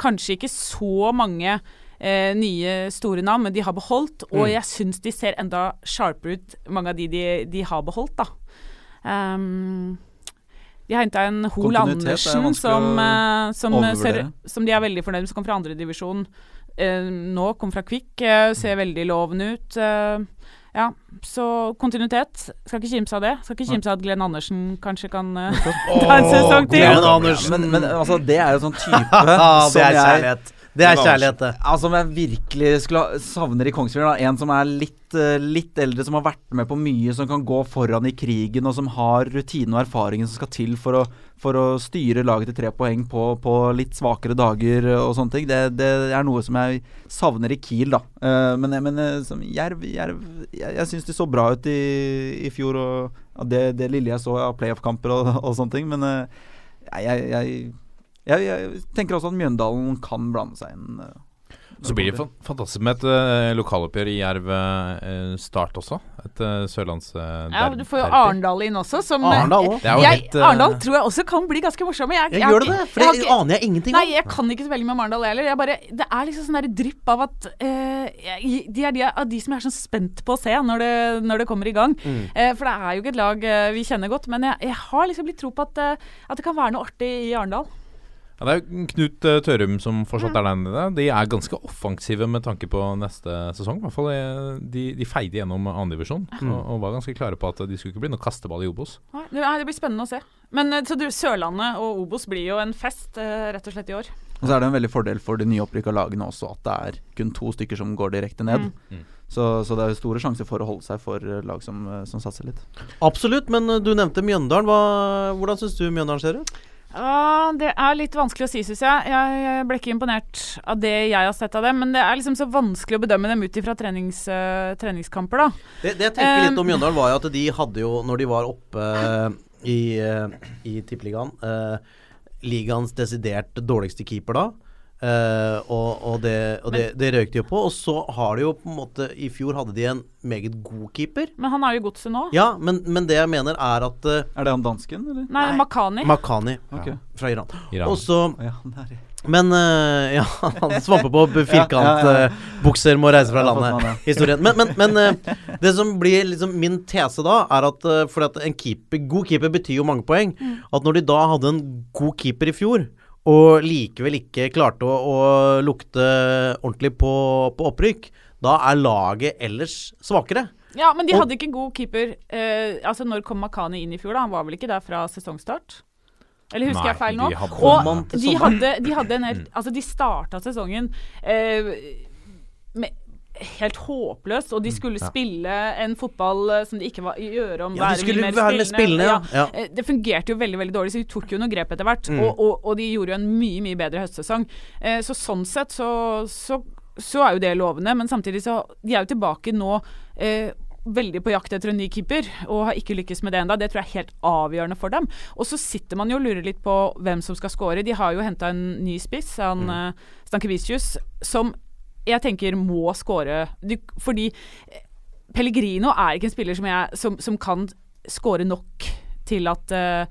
kanskje ikke så mange eh, nye store navn, men de har beholdt. Og Mm. jeg syns de ser enda sharpere ut, mange av de de, de har beholdt, da. Ehm, de har henta en Hol er Andersen som, eh, som, ser, som de er veldig fornøyd med, som kom fra andredivisjon uh, nå, kom fra Kvikk. eh, ser veldig lovende ut. eh, ja, så kontinuitet. Skal ikke kimse av det. Skal ikke kimse av at Glenn Andersen kanskje kan eh, (laughs) ta en sesong til. Glenn Andersen. Men, men altså, det er jo sånn type (laughs) som det jeg. Det er kjærlighet, det. Altså, som jeg virkelig skulle ha- savner i Kongsvinger. Da. En som er litt, eh, litt eldre, som har vært med på mye, som kan gå foran i krigen, og som har rutine og erfaringen som skal til for å, for å styre laget til tre poeng på, på litt svakere dager eh, og sånne ting. Det, det er noe som jeg savner i Kiel, da. Eh, men men som Jerv, Jerv Jeg, jeg syns de så bra ut i, i fjor, og ja, det, det lille jeg så av playoff-kamper og, og sånne ting. Men jeg, jeg, jeg, jeg tenker også at Mjøndalen kan blande seg inn. Uh, Så blir det fan- fantastisk med et uh, lokaloppgjør i Jerv uh, Start også. Et uh, sørlands uh, Ja, du får jo Arendal inn også, som Arendal også. Det er jeg, eh, Arendal tror jeg også kan bli ganske morsomme. Jeg, Jeg gjør det det? For det aner jeg ingenting Nei, jeg kan ikke så veldig mye om Arendal heller. Jeg bare, det er liksom sånn drypp av at eh, De er de av de som jeg er sånn spent på å se når det, når det kommer i gang. Mm. Eh, for det er jo ikke et lag vi kjenner godt. Men jeg, jeg har liksom litt tro på at, at det kan være noe artig i Arendal. Ja, det er jo Knut uh, Tørum som fortsatt er der nede. De er ganske offensive med tanke på neste sesong. I hvert fall eh, De, de feide gjennom andredivisjon Mm. og, og var ganske klare på at de skulle ikke bli noe kasteball i Obos. Nei, Det, blir spennende å se. Men eh, så du, Sørlandet og Obos blir jo en fest, eh, rett og slett, i år. Og så er det en veldig fordel for de nyopprykka lagene også at det er kun to stykker som går direkte ned. Mm. Så, så det er store sjanser for å holde seg for eh, lag som, eh, som satser litt. Absolutt, men du nevnte Mjøndalen. Hva, hvordan syns du Mjøndalen ser ut? Ja, det er litt vanskelig å si, syns jeg. jeg. Jeg ble ikke imponert av det jeg har sett av dem. Men det er liksom så vanskelig å bedømme dem ut ifra trenings, uh, treningskamper, da. Det, det jeg tenker litt Um, om Mjøndalen, var jo at de hadde jo, når de var oppe uh, i, uh, i Tippeligaen, eh, ligaens desidert dårligste keeper da. Eh, og og, det, og det, det røyk de jo på. Og så har de jo på en måte I fjor hadde de en meget god keeper. Men han er jo i godset nå. Ja, men, men det jeg mener er at uh, Er det han dansken, eller? Nei, Makani. Makani okay. fra Iran. Iran. Og så Ja. Men uh, (laughs) ja, han svamper på Ja, ja, ja. firkantbukser må reise fra landet. Historien. Men, men, men det som blir liksom min tese da, er at uh, fordi at en keeper, god keeper betyr jo mange poeng. At når de da hadde en god keeper i fjor, og likevel ikke klarte å, å lukte ordentlig på, på opprykk, da er laget ellers svakere. Ja, men de Og- hadde ikke god keeper. Eh, altså, når kom Makani inn i fjor, da? Han var vel ikke der fra sesongstart? Eller husker Nei, jeg feil nå? de hadde- Og de hadde, de hadde en helt Altså, de starta sesongen eh, med helt håpløs, og de skulle spille en fotball eh, som de ikke var i øre om. Ja, de være skulle mye være mer spillende, ja. Ja. Eh, Det fungerte jo veldig veldig dårlig, så de tok jo noen grep etter hvert. Mm. Og, og, og de gjorde jo en mye mye bedre høstsesong. Eh, så sånn sett så, så, så er jo det lovende, men samtidig så De er jo tilbake nå eh, veldig på jakt etter en ny keeper, og har ikke lykkes med det ennå. Det tror jeg er helt avgjørende for dem. Og så sitter man jo og lurer litt på hvem som skal score. De har jo henta en ny spiss, han mm. Stankevicius, som jeg tenker må score. De- Fordi eh, Pellegrino er ikke en spiller som, jeg, som, som kan score nok til at eh,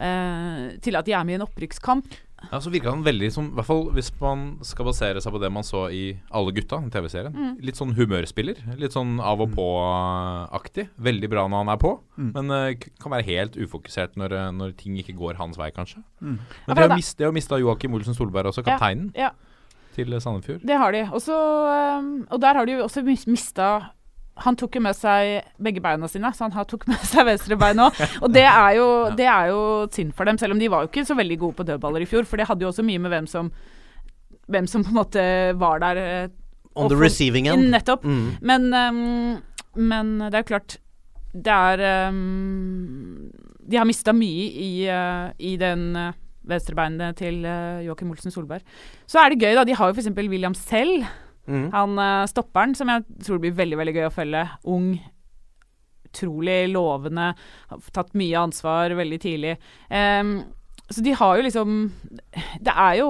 eh, til at de er med i en opprykkskamp. Ja, så virka han veldig som I hvert fall hvis man skal basere seg på det man så i Alle gutta, den TV-serien. Mm. Litt sånn humørspiller. Litt sånn av og på-aktig. Veldig bra når han er på, men uh, kan være helt ufokusert når, når ting ikke går hans vei, kanskje. Men Ja, det- å miste Joakim Olsen Solberg også, Ja, kapteinen Ja, til Sandefjord. det har de. Også, eh, og der har de jo også mis- mista han tok jo med seg begge beina sine, så han har tok med (laughs) seg venstre bein òg. Og det er, jo, (laughs) det er jo synd for dem, selv om de var jo ikke så veldig gode på dødballer i fjor. For det hadde jo også mye med hvem som, hvem som på en måte var der. eh, On the receiving end. Nettopp. Mm. Men, um, men det er klart Det er um, De har mista mye i, uh, i den uh, venstrebeinet til uh, Joakim Olsen Solberg. Så er det gøy, da. De har jo f.eks. William selv. Mm. Han eh, stopperen, som jeg tror blir veldig veldig gøy å følge. Ung, utrolig lovende, har tatt mye ansvar veldig tidlig. Um, så de har jo liksom Det er jo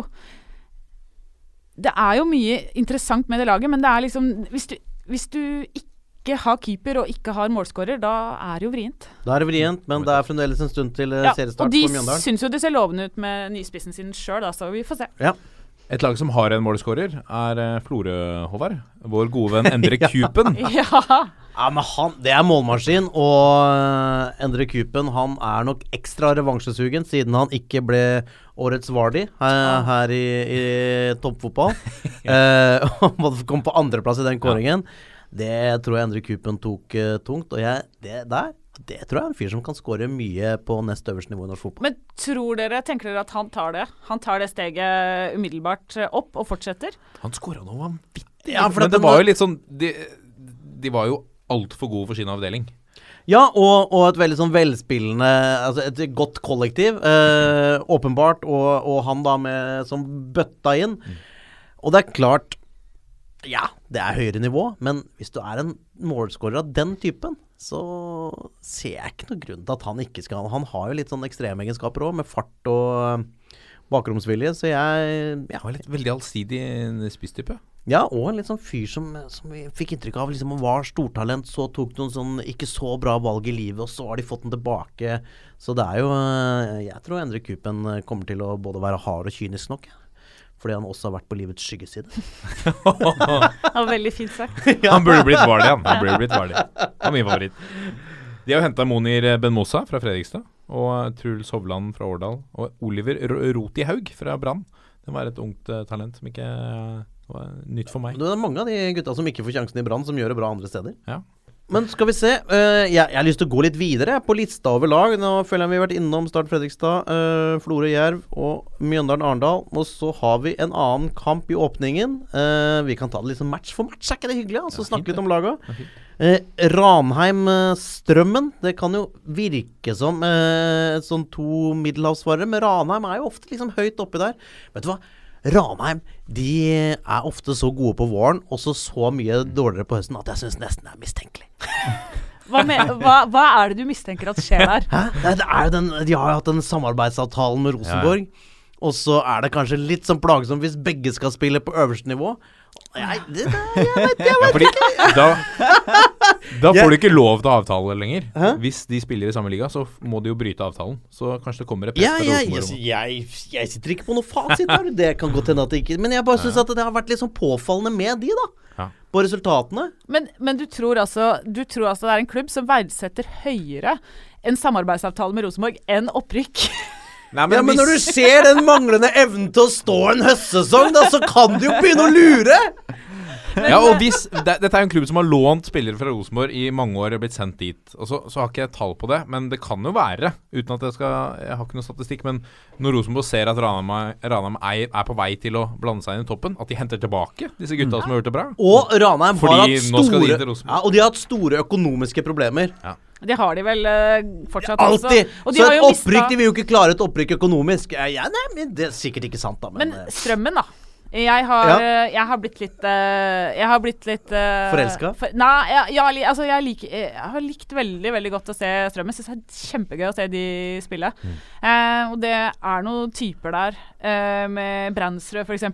Det er jo mye interessant med det laget, men det er liksom Hvis du, hvis du ikke har keeper og ikke har målskårer, da er det jo vrient. Da er det vrient, men det er fremdeles en stund til eh, Ja, seriestart og de for Mjøndalen. syns jo det ser lovende ut med nyspissen sin sjøl, så vi får se. Et lag som har en målskårer, er eh, Florø, Håvard. Vår gode venn (laughs) Endre Kupen. (laughs) Ja. Ja, men han, Det er målmaskin, og uh, Endre Kupen han er nok ekstra revansjesugen siden han ikke ble årets Vardi her, her i, i toppfotball. (laughs) og måtte komme på andreplass i den kåringen. Det tror jeg Endre Kupen tok uh, tungt. Og jeg, det der det tror jeg er en fyr som kan skåre mye på nest øverste nivå i norsk fotball. Men tror dere, tenker dere at han tar det? Han tar det steget umiddelbart eh, opp og fortsetter? Han skåra noe vanvittig. Ja, for Men det var jo litt sånn De, de var jo altfor gode for sin avdeling. Ja, og, og et veldig sånn velspillende Altså et godt kollektiv, eh, åpenbart, og, og han da med som bøtta inn. Og det er klart Ja, det er høyere nivå, men hvis du er en målskårer av den typen, så ser jeg ikke noen grunn til at han ikke skal Han har jo litt sånn ekstremegenskaper òg, med fart og eh, bakromsvilje, så jeg ja, Han var litt veldig allsidig spisstype. ja, og en litt sånn fyr som, som vi fikk inntrykk av liksom var stortalent, så tok noen sånn ikke så bra valg i livet, og så har de fått den tilbake. Så det er jo eh, Jeg tror Endre Kupen eh, kommer til å både være hard og kynisk nok. Ja. Fordi han også har vært på livets skyggeside. (laughs) Det var veldig fint sagt. (laughs) Han burde blitt Vardy, han. han burde blitt Vardy. Han er min favoritt. De har jo henta Monir Benmosa fra Fredrikstad, og Truls Hovland fra Årdal, og Oliver Rotihaug Roti Haug fra Brann. Det var et ungt eh, talent som ikke eh, var nytt for meg. Det er mange av de gutta som ikke får sjansen i Brann, som gjør det bra andre steder. Men skal vi se. Uh, jeg, jeg har lyst til å gå litt videre på lista over lag. Nå føler jeg vi har vært innom Start Fredrikstad, uh, Florø Jerv og Mjøndalen-Arendal. Og så har vi en annen kamp i åpningen. Uh, vi kan ta det sånn match for match, er ikke det hyggelig? Altså snakke litt om laga. Uh, Ranheim-Strømmen. Det kan jo virke som uh, sånn to middelhavsvarere, men Ranheim er jo ofte liksom høyt oppi der. Vet du hva? Ranheim de er ofte så gode på våren, og så så mye dårligere på høsten, at jeg syns nesten det er mistenkelig. (laughs) Hva, med, hva, hva er det du mistenker at skjer der? (laughs) Hæ? Det, er jo den, de har jo hatt den samarbeidsavtalen med Rosenborg. Og så er det kanskje litt sånn plagsomt hvis begge skal spille på øverste nivå. Jeg, det, det, jeg vet, jeg Ja, fordi ikke. da, (laughs) da får du ikke lov til å avtale lenger. Hæ? Hvis de spiller i samme liga, så må de jo bryte avtalen. Så kanskje det kommer et press Ja, fra jeg, jeg, jeg, sitter ikke på noe fasit her. Det kan godt hende at det ikke Men jeg bare syns at det har vært litt sånn påfallende med de, da. Ja. På resultatene. Men, men du, tror altså, du tror altså det er en klubb som verdsetter høyere en samarbeidsavtale med Rosenborg enn opprykk? Nei, Ja, men når du ser den manglende evnen til å stå en høstsesong, da, så kan du jo begynne å lure! Ja, og hvis det, Dette er jo en klubb som har lånt spillere fra Rosenborg i mange år og blitt sendt dit. Og så, så har ikke jeg tall på det, men det kan jo være, uten at jeg skal Jeg har ikke noe statistikk, men når Rosenborg ser at Ranheim, er- på vei til å blande seg inn i toppen, at de henter tilbake disse gutta som har gjort det bra. Og Ranheim har Fordi hatt nå de store ja, Og de har hatt store økonomiske problemer. Det har de vel eh, fortsatt Alltid! også. Og de Så har et jo opprykk De vil jo ikke klare et opprykk økonomisk. Ja, ja, nei, men Det er sikkert ikke sant, da. Men, Men eh, Strømmen, da. Jeg har, Ja. eh, jeg har blitt litt eh, Jeg har blitt litt uh, Forelska? nei, jeg, jeg, altså, jeg, liker- jeg har likt veldig veldig godt å se Strømmen. Syns det er kjempegøy å se de spille. Mm. Eh, og det er noen typer der, eh, med Brandsrød f.eks.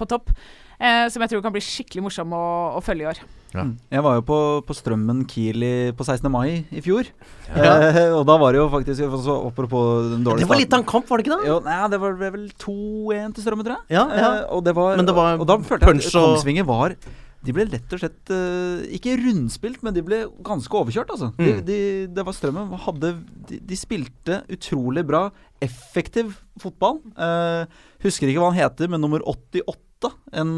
på topp, eh, som jeg tror kan bli skikkelig morsom å, å følge i år. Mm. Jeg var jo på, på Strømmen Kiel i, på 16. mai i fjor. Ja. Eh, og da var det jo faktisk så Apropos den dårlige det var litt av en kamp, var det ikke det? Jo, nei, det var vel 2-1 til Strømmen, tror jeg. Ja, ja. Eh, og, det var, det var og da følte jeg at og- Kongsvinger var De ble rett og slett eh, ikke rundspilt, men de ble ganske overkjørt, altså. De, Mm. de, det var Strømmen hadde, de, de spilte utrolig bra, effektiv fotball. Eh, husker ikke hva han heter, men nummer 88, en,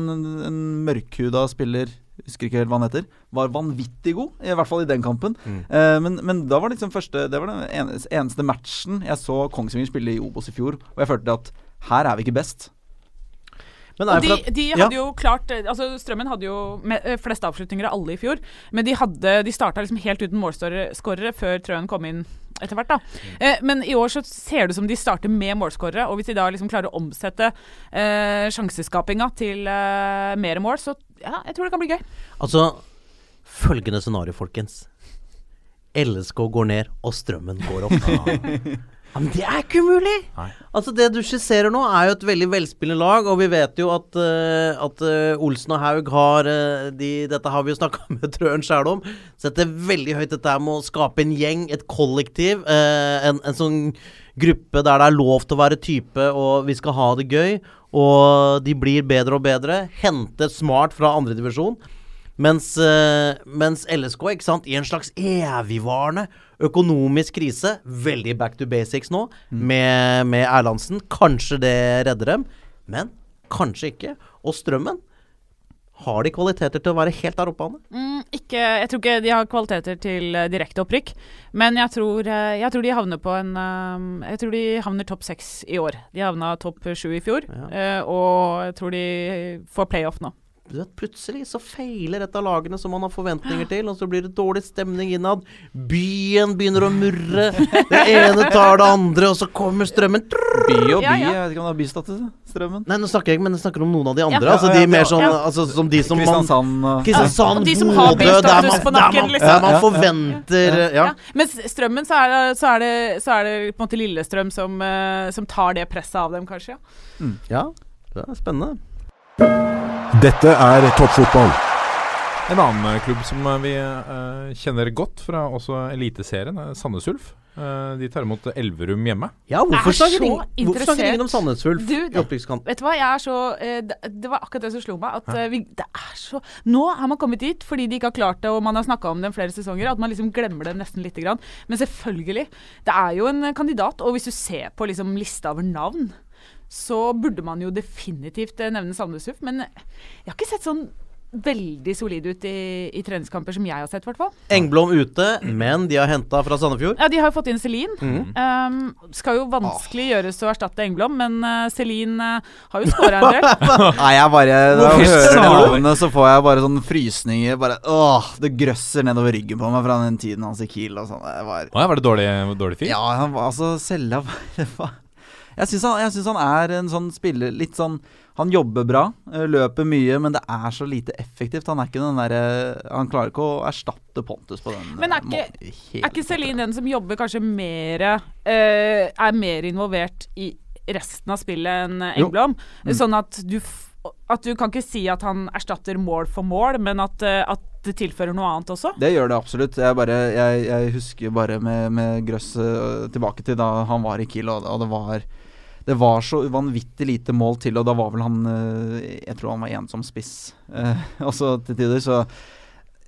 en mørkhuda spiller Husker ikke helt hva han heter. Var vanvittig god, i hvert fall i den kampen. Mm. Eh, men, men da var det liksom første Det var den eneste, matchen jeg så Kongsvinger spille i Obos i fjor, og jeg følte at her er vi ikke best. Men Og er de, at- de ja. jo klart eh, Altså Strømmen hadde jo eh, flest avslutninger av alle i fjor, men de, hadde, de starta liksom helt uten målskårere før Trøen kom inn etter hvert. da. Eh, men i år så ser det ut som de starter med målskårere, og hvis de da liksom klarer å omsette eh, sjanseskapinga til eh, mer mål, så ja, jeg tror det kan bli gøy. Altså, følgende scenario, folkens. LSK går ned, og strømmen går opp. (laughs) Ja, men det er ikke umulig! Nei. Altså Det du skisserer nå, er jo et veldig velspillende lag, og vi vet jo at, uh, at uh, Olsen og Haug har uh, de, Dette har vi jo snakka (laughs) med Trøen sjæl om. Setter veldig høyt dette med å skape en gjeng, et kollektiv. en, en sånn gruppe der det er lov til å være type, og vi skal ha det gøy. Og de blir bedre og bedre. Hente smart fra andredivisjon. Mens, eh, mens LSK, ikke sant, i en slags evigvarende økonomisk krise, veldig back to basics nå, med, med Erlandsen. Kanskje det redder dem, men kanskje ikke. Og Strømmen, har de kvaliteter til å være helt der oppe, Anne? Mm, ikke, jeg tror ikke de har kvaliteter til uh, direkte opprykk, men jeg tror, uh, jeg tror de havner på en uh, Jeg tror de havner topp seks i år. De havna topp sju i fjor, eh, og jeg tror de får playoff nå. Du vet, Plutselig så feiler et av lagene som man har forventninger til, og så blir det dårlig stemning innad. Byen begynner å murre. Det ene tar det andre, og så kommer strømmen. By og by, Ja, ja. jeg vet ikke om det er bystatus, Strømmen. Nei, nå snakker jeg ikke, men jeg snakker om noen av de andre. Ja. altså de mer sånn altså, Som de som man Kristiansand og Kristiansand, De som har der bystatus man, på nakken, liksom. der man Ja. forventer Ja. Ja. Mens Strømmen, så er, det, så, er det, så er det på en måte Lillestrøm som, eh, som tar det presset av dem, kanskje. Ja. ja. Det er spennende. Dette er toppfotball. En annen eh, klubb som eh, vi uh, kjenner godt fra også Eliteserien, er Sandnes Ulf. Uh, de tar imot Elverum hjemme. Ja, hvorfor er snakker så ingen, om Sandnes Ulf Du, i opptrykkskamp? Vet du hva, jeg er så uh, det, det var akkurat det som slo meg. At vi, det er så Nå har man kommet dit fordi de ikke har klart det, og man har snakka om det flere sesonger, at man liksom glemmer det nesten lite grann. Men selvfølgelig, det er jo en kandidat, og hvis du ser på liksom lista over navn, så burde man jo definitivt eh, nevne Sandnes Ulf. Men jeg har ikke sett sånn veldig solid ut i, i treningskamper som jeg har sett, i hvert fall. Engblom ute, men de har henta fra Sandefjord. Ja, de har jo fått inn Celine. Mm. Um, skal jo vanskelig gjøres å erstatte Engblom, men uh, Celine uh, har jo skåra en del. (laughs) Nei, jeg bare Når jeg hører navnet, så får jeg bare sånne frysninger. Bare, åh, Det grøsser nedover ryggen på meg fra den tiden hans i Kiel og sånn. Var oh, ja, var det dårlig, dårlig fyr? Ja, han var altså Selja var- (laughs) Jeg syns han, han er en sånn spiller Litt sånn Han jobber bra, eh, løper mye, men det er så lite effektivt. Han er ikke den derre Han klarer ikke å erstatte Pontus på den Men er eh, ikke- måten Er ikke. Celine den som jobber kanskje mer uh, Er mer involvert i resten av spillet enn Engblom? Mm. Sånn at du at du kan ikke si at han erstatter mål for mål, men at, eh, at det tilfører noe annet også? Det gjør det absolutt. Jeg, bare, jeg, jeg husker bare med, med Grøss tilbake til da han var i Kiel, og, og det var det var så vanvittig lite mål til, og da var vel han øh, Jeg tror han var ensom spiss eh, (laughs) også til tider, så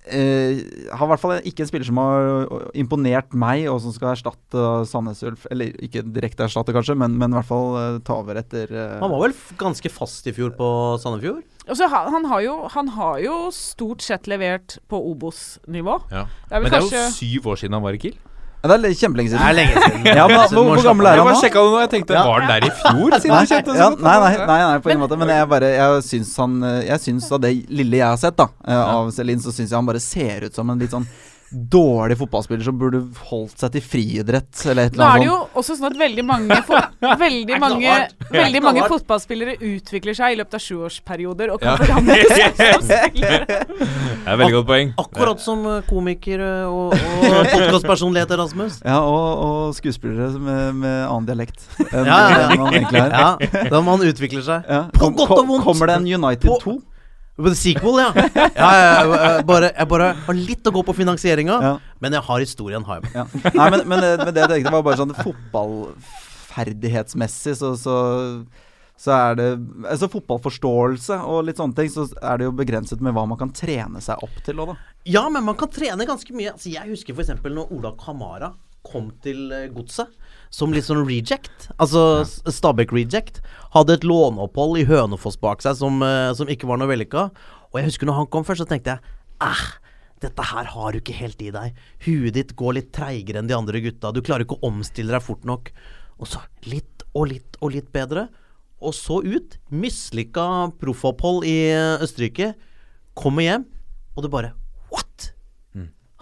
eh, Han er i hvert fall ikke en spiller som har øh, imponert meg, og som skal erstatte Sandnes Ulf. Eller ikke direkte erstatte, kanskje, men, men i hvert fall øh, ta over etter øh, Han var vel f ganske fast i fjor på Sandefjord? Altså, så han, har jo, han har jo stort sett levert på Obos-nivå. Ja. Det Men det er kanskje jo syv år siden han var i Kiel. Ja, Det er kjempelenge siden. Det er lenge siden. (laughs) Ja, men, hvor, hvor gammel er Jeg han bare nå? sjekka det nå, jeg tenkte Ja. Var han der i fjor? Siden Nei, du kjente ja, nei, nei, nei, nei, på ingen måte. Men jeg bare Jeg syns han eh, Jeg syns av det lille jeg har sett da eh, av Celine, så syns jeg han bare ser ut som en litt sånn dårlig fotballspiller som burde holdt seg til friidrett eller et Nå er det jo også sånn at veldig mange, fo (laughs) veldig mange, veldig mange fotballspillere utvikler seg i løpet av sjuårsperioder og kan Ja. forandre seg som spillere. Det er veldig godt poeng. Akkurat som eh, komiker eh, og, og (laughs) podkastpersonlighet Rasmus. Ja, og, og skuespillere med, med annen dialekt enn Ja, ja, man egentlig er. Ja, da man utvikler seg. Ja. På godt og vondt. Kommer det en United På- 2? På Sequel, ja. ja, ja, jeg, bare, jeg bare har litt å gå på finansieringa, Ja. men jeg har historien. Har jeg. Ja. Nei, men, men, det- men det jeg tenkte var bare sånn fotballferdighetsmessig, så, så, så er det Altså fotballforståelse og litt sånne ting, så er det jo begrenset med hva man kan trene seg opp til òg, da. Ja, men man kan trene ganske mye. Altså, jeg husker f.eks. når Ola Kamara kom til eh, Godset som litt sånn reject. Altså Stabæk-reject. Hadde et låneopphold i Hønefoss bak seg som, eh, som ikke var noe vellykka. Og jeg husker når han kom først, så tenkte jeg æh, dette her har du ikke helt i deg. Huet ditt går litt treigere enn de andre gutta. Du klarer ikke å omstille deg fort nok. Og så litt og litt og litt bedre. Og så ut. Mislykka proffopphold i eh, Østerrike. Kommer hjem, og du bare What?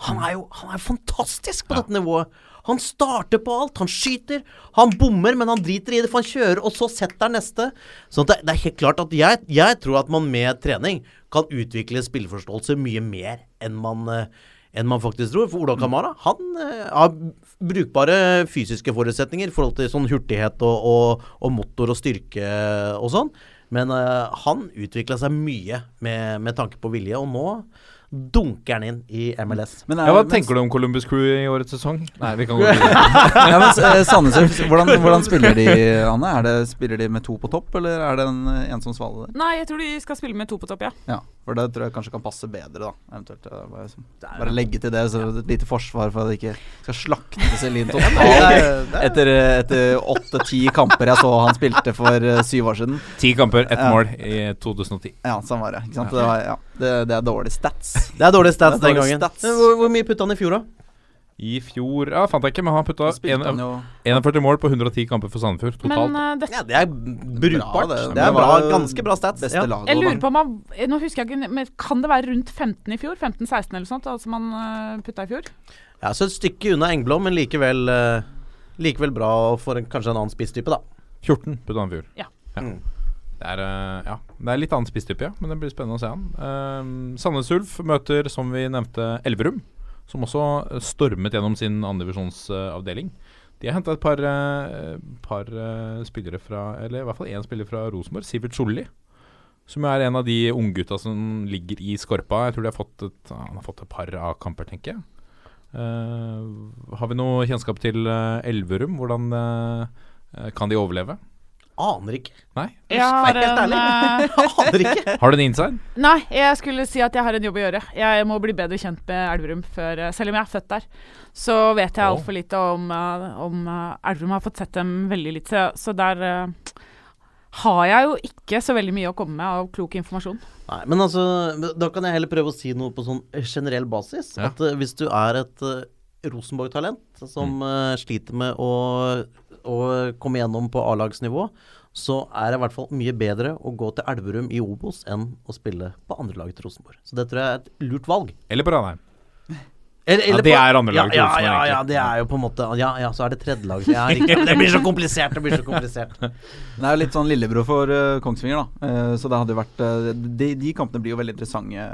Han er jo han er fantastisk på dette nivået. Han starter på alt. Han skyter. Han bommer, men han driter i det, for han kjører, og så setter han neste. Så det, det er helt klart at jeg, jeg tror at man med trening kan utvikle spilleforståelse mye mer enn man, eh, enn man faktisk tror. For Ola Kamara han eh, har brukbare fysiske forutsetninger i forhold til sånn hurtighet og, og, og motor og styrke og sånn. Men uh, han utvikla seg mye med, med tanke på vilje, og nå dunker han inn i MLS. Men, Ja, hva tenker du om Columbus Crew i årets sesong? Nei, vi kan (laughs) gå videre. (laughs) ja, men eh, Sandnes hvordan, (laughs) hvordan spiller de, Anne? Er det, spiller de med to på topp, eller er det en eh, ensom svale der? Nei, jeg tror de skal spille med to på topp, ja. Ja, for det tror jeg kanskje kan passe bedre, da. Eventuelt eh, bare, som- bare legge til det, så et lite forsvar for at det ikke skal slakte Celine totalt etter eh, etter åtte-ti kamper jeg så han spilte for eh, syv år siden. Ti kamper, ett Ja. mål i 2010. Ja, sånn var det. Ikke sant? Det, var, ja, det, det er dårlige stats. Det er dårlige stats den gangen. stats. Hvor, hvor mye putta han i fjor, da? I fjor Ja, fant jeg ikke, men han putta Da han 41 mål på 110 kamper for Sandefjord totalt. Men uh, det, Ja, det er brukbart. det. det. Det er bra, ganske bra stats. Beste Ja. laget. jeg lurer på om han Nå husker jeg ikke, men kan det være rundt 15 i fjor? 15-16 eller sånt, altså man uh, putta i fjor? Ja, så et stykke unna Engblom, men likevel, uh, likevel bra for en, kanskje en annen spisstype, da. 14 putta han i fjor. Ja. Mm. Det er, eh, ja, det er litt annen spisstype, ja, men det blir spennende å se han. Um, Sandnes Ulf møter, som vi nevnte, Elverum, som også stormet gjennom sin andredivisjonsavdeling. De har henta et par, eh, par eh, spillere fra Eller i hvert fall én spiller fra Rosenborg, Sivert Solli. Som er en av de unggutta som ligger i skorpa. Jeg tror et, han har fått et par av kamper, tenker jeg. Eh, har vi noe kjennskap til Elverum? Hvordan eh, kan de overleve? Aner ikke. Nei? Jeg har Helt en, ærlig. eh, (laughs) Aner ikke. (laughs) Har du en inside? Nei, jeg skulle si at jeg har en jobb å gjøre. Jeg må bli bedre kjent med Elverum før eh, Selv om jeg er født der, så vet jeg altfor lite om, eh, om Elverum. Har fått sett dem veldig litt, så, så der har jeg jo ikke så veldig mye å komme med av klok informasjon. Nei, men altså, da kan jeg heller prøve å si noe på sånn generell basis. Ja. At hvis du er et Rosenborg-talent som mm. sliter med å, å komme gjennom på A-lagsnivå, så er det i hvert fall mye bedre å gå til Elverum i Obos enn å spille på andrelaget til Rosenborg. Så det tror jeg er et lurt valg. Eller på Ranheim. (laughs) Eller, Ja, det er andrelaget til ja, Rosenborg, ja, ja, ja, det er jo på en måte Ja, ja, så er det tredjelaget. (laughs) Ja, riktig. Det blir så komplisert. Det blir så komplisert. (laughs) Det er jo litt sånn lillebror for uh, Kongsvinger, da. Uh, så det hadde vært uh, de, de kampene blir jo veldig interessante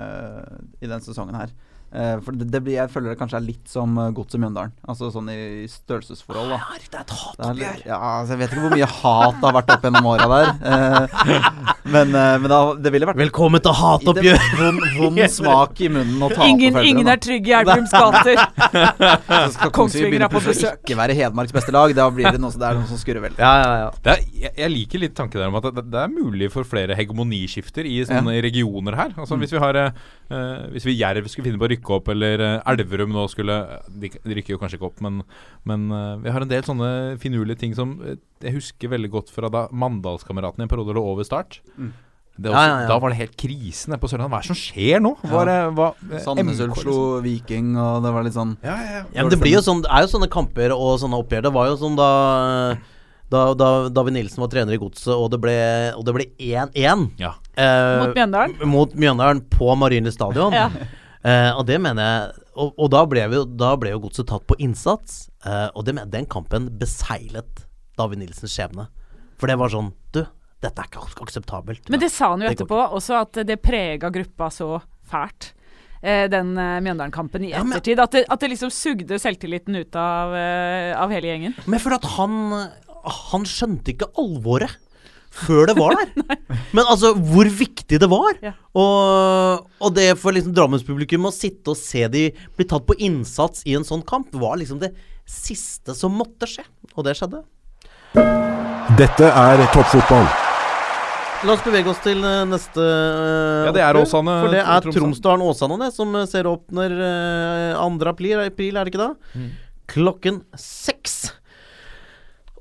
i denne sesongen her. Eh, for det, det blir, jeg føler det kanskje er litt som uh, Godset Mjøndalen. Altså sånn i, i størrelsesforhold, da. Ja, det er et hatoppgjør. ja, altså jeg vet ikke hvor mye hat det har vært opp gjennom åra der. Eh, men eh, men da, det ville vært Velkommen til hatoppgjør! Vond, vond (laughs) smak i munnen å tape Ingen, ingen er trygg i Elverums gater. (laughs) Kongsvinger er på besøk. ikke være Hedmarks beste lag. Da blir det noe, det er noe som skurrer veldig. Ja, ja, ja. Det er, jeg, jeg liker litt tanken der om at det, det er mulig for flere hegemoniskifter i sånne regioner her. Altså Hvis vi har eh, eh, Hvis vi Jerv skulle finne på å rykke opp, eller eh, Elverum nå skulle de, de rykker jo kanskje ikke opp, men, men eh, vi har en del sånne finurlige ting som eh, jeg husker veldig godt fra da Mandalskameratene i en periode lå over start. Det er også, Ja, ja, ja. Da var det helt krise nede på Sørlandet. Hva er det som skjer nå? Var det, hva, eh, Sandnes Ulf liksom? slo Viking, og det var litt sånn Ja, ja, ja. Ja, men det blir jo sånn Det er jo sånne kamper og sånne oppgjør. Det var jo sånn da da, da David Nilsen var trener i Godset, og det ble 1-1 Ja. eh, Mot Mjøndalen. mot Mjøndalen på Marienlyst stadion. Ja. Eh, og det mener jeg Og, og da, ble vi, da ble jo Godset tatt på innsats, eh, og det, men- den kampen beseilet David Nilsens skjebne. For det var sånn Du, dette er ikke akseptabelt. Men det sa han jo etterpå også, at det prega gruppa så fælt. eh, Den Mjøndalen-kampen i Ja, men- ettertid. At, det, at det liksom sugde selvtilliten ut av, av hele gjengen. Men for at han Han skjønte ikke alvoret før det var der. (laughs) Men altså, hvor viktig det var. Ja. Og, og det for liksom Drammenspublikum å sitte og se de bli tatt på innsats i en sånn kamp, var liksom det siste som måtte skje. Og det skjedde. Dette er toppfotball. La oss bevege oss til eh, neste uh, Ja, det er Åsane, For det er Tromsdalen. Tromsdalen-Åsane det, som eh, ser åpner uh, 2. april, april, er det ikke da? Mm. Klokken seks.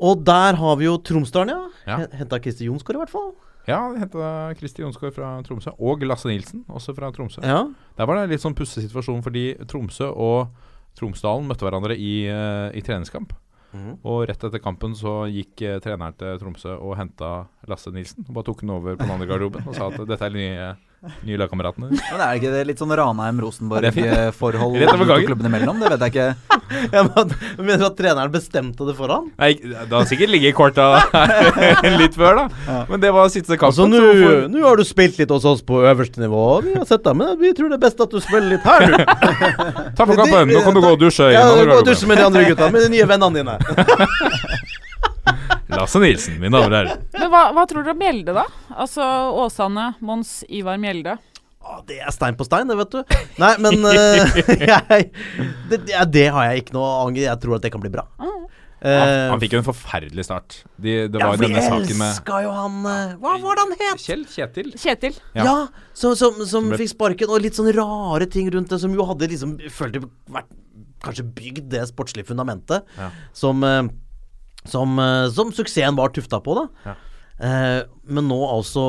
Og der har vi jo Tromsdalen, ja. Ja. Henta Christer Jonsgaard, i hvert fall. Ja, vi henta Kristi Jonsgaard fra Tromsø. Og Lasse Nilsen, også fra Tromsø. Ja. Der var det en litt sånn pussig situasjon, fordi Tromsø og Tromsdalen møtte hverandre i, eh, i treningskamp. Mm. Og rett etter kampen så gikk eh, treneren til Tromsø og henta Lasse Nilsen. Og bare tok den over på den andre garderoben og sa at dette er nye, nye lagkameratene. Men er det ikke det litt sånn. Ranheim-Rosenborg-forhold klubbene imellom? Det vet jeg ikke. ja men, mener du at treneren bestemte det foran? Nei, det har sikkert ligget i korta (laughs) litt før, da. Men det var siste kampen. Altså, nå har du spilt litt hos oss på øverste nivå. og Vi har sett deg, men vi tror det er best at du spiller litt her, du. Ta på kampen, nå kan du gå og dusje. Ja, gå og dusje med de andre gutta, med de nye vennene dine. (laughs) Lasse Nilsen, mine damer og herrer. Men hva, hva tror dere om Mjelde, da? Altså Åsane, Mons Ivar Mjelde. Å, det er stein på stein, det, vet du. Nei, men uh, (laughs) jeg, det, det har jeg ikke noe anger Jeg tror at det kan bli bra. Mm. Uh, Han, han fikk jo en forferdelig start. De, det ja, var vi denne saken med elska jo han eh, Hva var det han het? Kjell Kjetil. Kjetil. Ja. Ja, som, som, som ble- fikk sparken, og litt sånne rare ting rundt det, som jo hadde liksom følte vært Kanskje bygd det sportslige fundamentet Ja. som, eh, som, eh, som suksessen var tufta på, da. Ja. Eh, men nå altså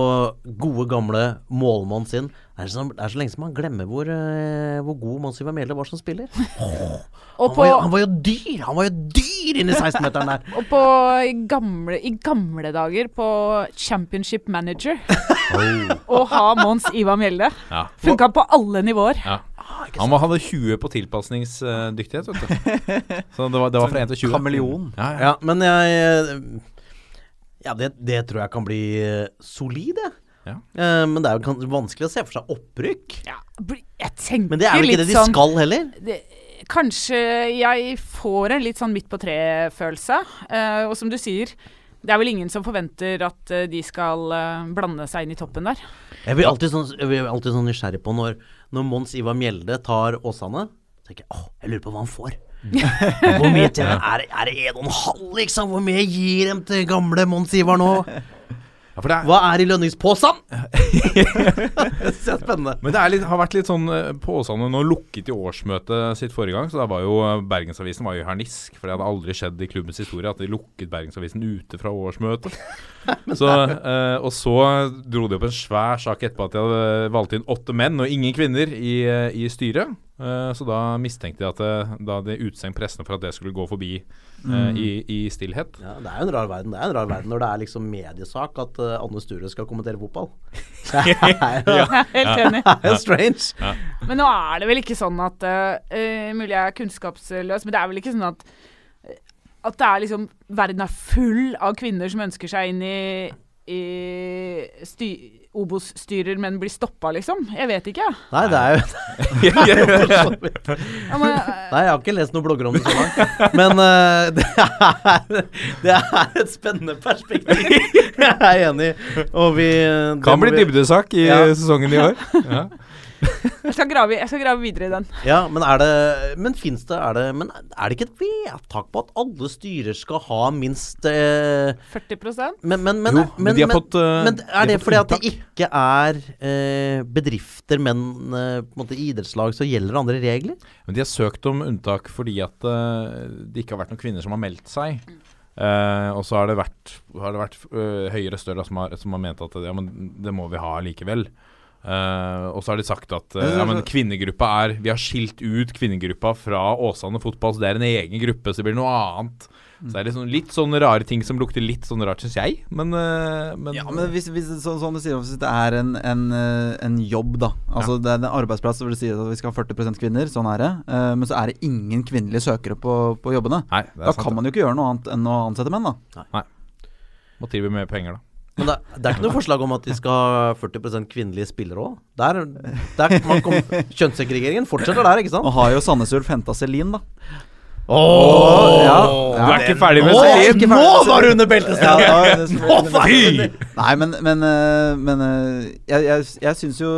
gode, gamle målmannen sin det er, så, det er så lenge som man glemmer hvor, eh, hvor god Monsiva Mjelde var som spiller. (laughs) Oh, Han var, jo, han var jo dyr! Han var jo dyr inni 16-meteren der! (laughs) og på i, gamle, i gamle dager på Championship Manager (laughs) å ha Mons Iva Mjelde. Ja. Funka på alle nivåer. Ja. Han var, hadde 20 på tilpasningsdyktighet, vet du. (laughs) Så det var, det var fra 1 til 20. Kameleon. Ja, ja. Ja, men jeg Ja, det, det tror jeg kan bli eh, solid, jeg. Ja. Uh, men det er jo vanskelig å se for seg opprykk. Ja, jeg tenker Men det er jo ikke det de sånn skal heller. det, Kanskje jeg får en litt sånn midt på treet-følelse. Uh, og som du sier, det er vel ingen som forventer at de skal blande seg inn i toppen der. Jeg blir alltid sånn, jeg blir alltid sånn nysgjerrig på når, når Mons Ivar Mjelde tar Åsane. Tenker jeg åh, jeg lurer på hva han får. (laughs) Hvor mye til Er, er det en og en halv, liksom? Hvor mye gir dem til gamle Mons Ivar nå? Ja, for det er, Hva er i lønningsposen? (laughs) (laughs) Det er spennende. Men det er litt, har vært litt sånn eh, på Åsane Nå lukket jo årsmøtet sitt forrige gang, så da var jo eh, Bergensavisen var jo i harnisk. For det hadde aldri skjedd i klubbens historie at de lukket Bergensavisen ute fra årsmøtet. (laughs) Så, eh, og så dro de opp en svær sak etterpå at de hadde valgt inn åtte menn og ingen kvinner i, eh, i styret. Eh, så da mistenkte de at det, da de utestengt pressene for at det skulle gå forbi eh, i, i stillhet. Ja, det er jo en rar verden Det er en rar verden når det er liksom mediesak at uh, Anne Sture skal kommentere fotball. (laughs) Det er jo helt enig. (laughs) det er strange. Ja. Men nå er det vel ikke sånn at eh, Mulig jeg er kunnskapsløs, men det er vel ikke sånn at eh, At det er liksom Verden er full av kvinner som ønsker seg inn i, i sty Obos-styrer, men blir stoppa, liksom. Jeg vet ikke. Nei, det er jo (laughs) (laughs) eh, Nei, jeg har ikke lest noen blogger om det så langt. Men uh, (laughs) det, er, det er et spennende perspektiv. Jeg er enig. Og vi Kan bli vi- dybdesak i Ja. sesongen i år. Ja. (laughs) jeg, skal grave, jeg skal grave videre i den. Ja, men er det Men fins det er det Men er det ikke et vedtak på at alle styrer skal ha minst eh, 40 Men, men, men, Jo, men, men de har fått, eh, men er de det fordi at det ikke er eh, bedrifter, men eh, på en måte idrettslag, så gjelder andre regler? Men de har søkt om unntak fordi at eh, det ikke har vært noen kvinner som har meldt seg. Uh, og så har det vært, har det vært uh, høyere større som, har, som har ment at ja, men det må vi ha likevel. Eh, og så har de sagt at uh, ja, men kvinnegruppa er Vi har skilt ut kvinnegruppa fra Åsane fotball, så det er en egen gruppe, så det blir noe annet. Så det er sånn, litt sånne rare ting som lukter litt sånn rart, syns jeg. Men, uh, men, Ja, men hvis, hvis, så, sånn du sier, hvis det er en, en, eh, en jobb, da. Altså Det er en arbeidsplass hvor det sier at vi skal ha 40 kvinner, sånn er det. Men så er det ingen kvinnelige søkere på, på jobbene. Nei, Da sant, kan man jo ikke gjøre noe annet enn å ansette menn, da. Nei Må tilby mer penger, da. Men det, det er ikke noe forslag om at de skal ha 40% kvinnelige spillere òg. Der, der kom, (laughs) Kjønnssegregeringen fortsetter der, ikke sant? Nå har jo Sandnes Ulf henta Celine, da. Åh, ja. Du er ikke ferdig med Nå, Celine? nå var du under beltestedet! Ja, Nå under Nei, men, men, eh, men eh, jeg, jeg, jeg syns jo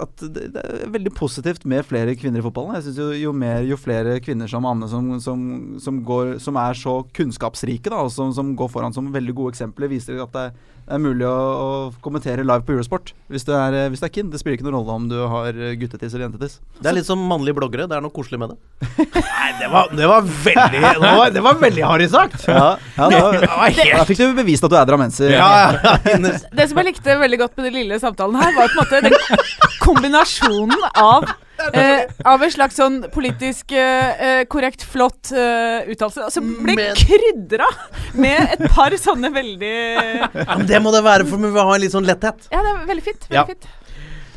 at det, det er veldig positivt med flere kvinner i fotballen. Jeg synes jo, jo mer, jo flere kvinner som Anne som, som, som, går, som er så kunnskapsrike, da, og som, som går foran som veldig gode eksempler, viser at det, det er mulig å, å kommentere live på Eurosport hvis du er, eh, hvis du er kid. Det spiller ikke noen rolle om du har guttetiss eller jentetiss. Det er litt som mannlige bloggere. Det er noe koselig med det. Nei, det var, det var veldig Det var, det var veldig harry sagt. Ja, ja, da, da fikk du bevist at du er drammenser. Ja, ja. Det som jeg likte veldig godt med den lille samtalen her, var på en måte den kombinasjonen av eh, av en slags sånn politisk eh, eh, korrekt, flott eh, uttalelse, som ble Men- krydra med et par sånne veldig Ja, men det må det være, for vi vil ha en litt sånn letthet. Ja, det er veldig fint. Veldig Ja. fint.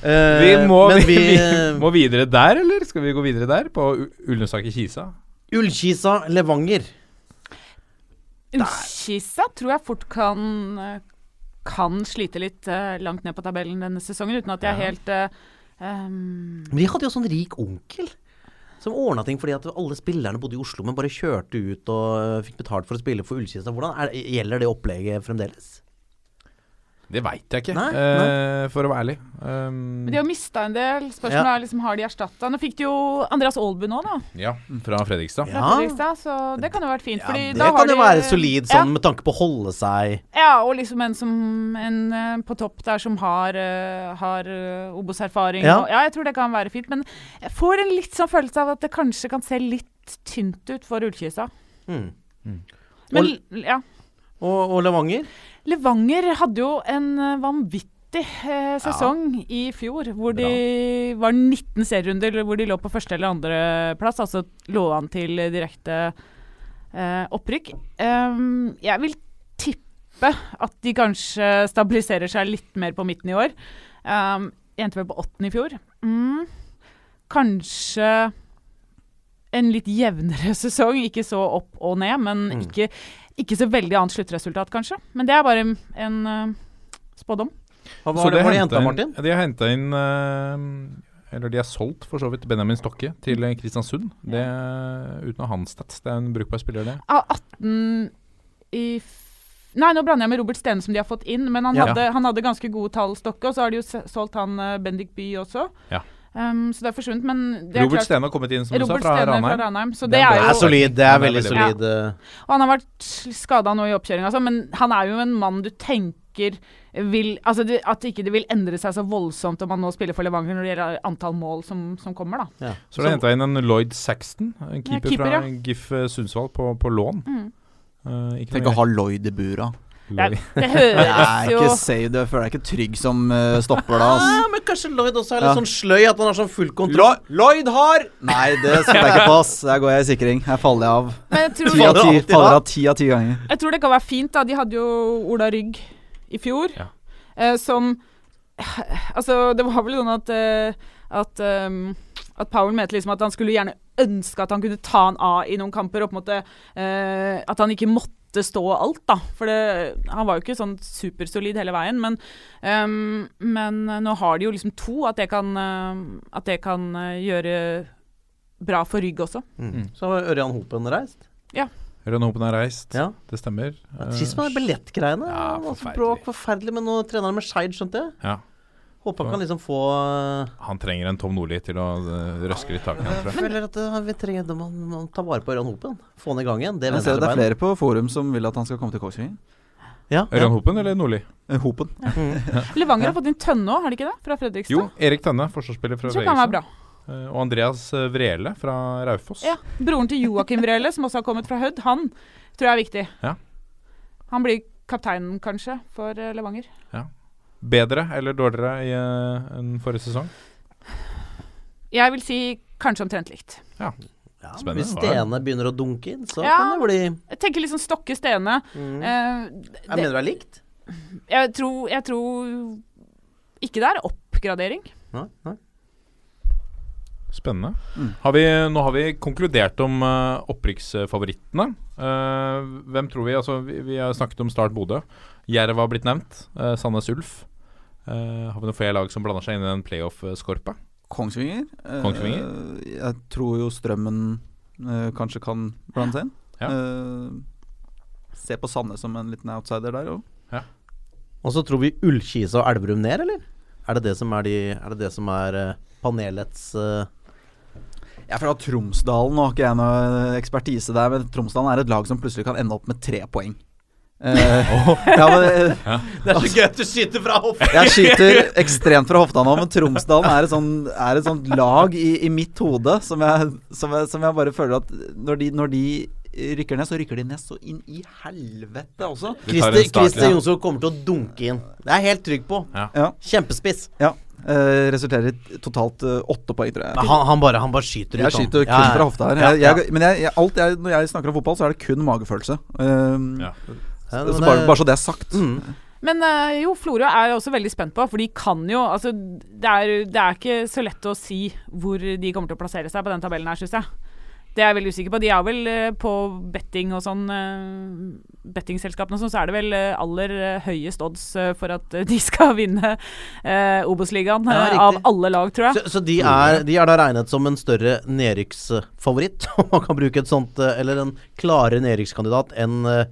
Eh, Vi må, men vi, vi, må videre der, eller skal vi gå videre der? På U- Ullensak i Kisa? Ullkisa Levanger. Ullkisa tror jeg fort kan eh, kan slite litt uh, langt ned på tabellen denne sesongen, uten at jeg er helt uh, um, Men de hadde jo sånn rik onkel. Som ordna ting fordi at alle spillerne bodde i Oslo, men bare kjørte ut og øh, fikk betalt for å spille for Ullkisa. Hvordan er, Gjelder det opplegget fremdeles? Det veit jeg ikke, Nei, eh, for å være ærlig. Um, Men de har mista en del. Spørsmålet Ja. er liksom, har de erstatta? Nå fikk de jo Andreas Aalbu nå, da. ja, fra Fredrikstad. Fra Fredrikstad, så det kan jo vært fint. Ja, det da kan jo de- være solid sånn Ja, med tanke på å holde seg ja, og liksom en som en eh, på topp der som har, uh, har eh, Obos-erfaring. Ja. ja, jeg tror det kan være fint. Men jeg får en litt sånn følelse av at det kanskje kan se litt tynt ut for Ullkisa. mm. Men Og- ja. og, og Levanger? Levanger hadde jo en eh, vanvittig eh, sesong i fjor, hvor de var 19 serierunder hvor de lå på første eller andreplass, altså lå an til direkte eh, opprykk. Um, jeg vil tippe at de kanskje stabiliserer seg litt mer på midten i år. Um, endte vel på åttende i fjor. Mm. Kanskje en litt jevnere (laughs) sesong, ikke så opp og ned, men Mm. ikke, ikke så veldig annet sluttresultat, kanskje. Men det er bare en, eh, spådom. Hva det hentet inn- Martin? De har henta inn uh, Eller de har solgt for så vidt Benjamin Stokke til eh, Kristiansund. Det Uten å ha hans stats. Det er en brukbar spiller, det. Av 18 i f Nei, nå blander jeg med Robert Stene, som de har fått inn. Men han, Ja. hadde, han hadde ganske gode tall, Stokke. Og så har de jo solgt han uh, Bendik Bye også. Ja. Um, så det er forsvunnet. Men det er Robert klart, Stene har kommet inn, som du sa, Robert fra Stene Ranheim. fra Ranheim. Så Det det er er jo er solid. Det er veldig solid. Ja. Og han har vært skada nå i oppkjøringa, altså, men han er jo en mann du tenker vil Altså det, at ikke det vil endre seg så voldsomt om han nå spiller for Levanger når det gjelder antall mål som, som kommer, da. Så har de henta inn en Lloyd Saxton, en keeper, keeper, fra ja. GIF eh, Sundsvall, på, på lån. Mm. Uh, ikke Tenk å ha Lloyd i bura. Det, er- Lloyd. det Jeg høres er jo ikke safe, jeg føler deg er ikke trygg som uh, stopper da. Altså. Ja, men kanskje Lloyd også er litt Ja. sånn sløy, at han har sånn full kontroll. Lo- Lloyd har Nei, det skal jeg ikke på, ass. Der går jeg i sikring. Her faller jeg av. Men jeg tror, Ti av ti, alltid faller av. ti av ti ganger. jeg tror det kan være fint, da. De hadde jo Ola Rygg i fjor, Ja. uh, som Altså, det var vel sånn at eh, at, um, at Powell mente liksom at han skulle gjerne ønske at han kunne ta han av i noen kamper, og på en måte eh, At han ikke måtte stå alt, da. For det, han var jo ikke sånn supersolid hele veien. Men, um, men nå har de jo liksom to, at det kan, eh, at det kan eh, gjøre bra for rygg også. Mm. Så har Ørjan Hopen reist. Ja. Ørjan Hopen er reist, Ja. det stemmer. Sist med billettgreiene. Ja, forferdelig. bråk, forferdelig. Men nå trener han med Skeid, skjønte jeg. Ja. Håper han kan liksom få Han trenger en Tom Nordli til å eh, røske litt tak i ham. Jeg føler at uh, vi trenger de må, må ta vare på Ørjan Hopen. Få han i gang igjen. Det Jeg ser det er flere på forum som vil at han skal komme til Kongsvinger. Ja, ja. Hopen eller Nordli? Hopen. Ja. (laughs) Levanger har fått inn Tønne òg, har de ikke det? Fra Fredrikstad? Jo, Erik Tønne, forsvarsspiller fra Fredrikstad. Eh, Og Andreas eh, Vrele fra Raufoss. Ja, Broren til Joakim Vrele, som også har kommet fra Hødd, han tror jeg er viktig. Ja. Han blir kapteinen, kanskje, for Levanger. Levanger. Bedre eller dårligere i, uh, enn forrige sesong? Jeg vil si kanskje omtrent likt. Ja, Spennende. Hvis Stene begynner å dunke inn, så Ja. kan det bli Jeg tenker liksom Stokke Stene. mm. Eh, Jeg mener det er likt. jeg, tror, jeg tror ikke det er oppgradering. Nei, nei. Spennende. Mm. Har vi, nå har vi konkludert om uh, opprykksfavorittene. Uh, hvem tror vi Altså, vi, vi har snakket om Start Bodø. Jerv har blitt nevnt. Uh, Sandnes Ulf. Eh, har vi noen flere lag som blander seg inn i den playoff-skorpa? Kongsvinger. Eh, Kongsvinger? jeg tror jo Strømmen eh, kanskje kan blande seg inn. Ja. Eh, se på Sandnes som en liten outsider der òg. Og så tror vi Ullkisa og Elverum ned, eller? Er det det som er, de, er, det det som er eh, panelets uh... Jeg er fra Tromsdalen Nå har ikke jeg noe ekspertise der, men Tromsdalen er et lag som plutselig kan ende opp med tre poeng. Eh, (laughs) ja, men, eh, Det er så gøy at du skyter fra hofta! jeg skyter ekstremt fra hofta nå, men Tromsdalen er et, sånn, er et sånt lag i, i mitt hode som jeg, som, jeg, som jeg bare føler at når de, når de rykker ned, så rykker de ned så inn i helvete også. Christer, Christer ja. Jonsson kommer til å dunke inn. Det er jeg helt trygg på. Ja, Kjempespiss. ja. Uh, resulterer i totalt uh, åtte poeng, tror jeg. Han, han, bare, han bare skyter ut. Jeg skyter kun Ja, ja. fra hofta her. Ja, Jeg, ja. jeg, men jeg, jeg, alt jeg, når jeg snakker om fotball, så er det kun magefølelse. Um, Ja. Så bare, bare så det er sagt. Mm. Men eh, jo, Florø er jeg også veldig spent på, for de kan jo Altså, det er, det er ikke så lett å si hvor de kommer til å plassere seg på den tabellen her, syns jeg. Det er jeg veldig usikker på. De er vel eh, på betting og sånn uh, Bettingselskapene og sånn, så er det vel eh, aller eh, høyest odds eh, for at eh, de skal (laughs) vinne uh, Obos-ligaen Ja, eh, av alle lag, tror jeg. Så, så de, er, de er da regnet som en større nedrykksfavoritt, (laughs) om man kan bruke et sånt eh, Eller en klarere nedrykkskandidat enn eh,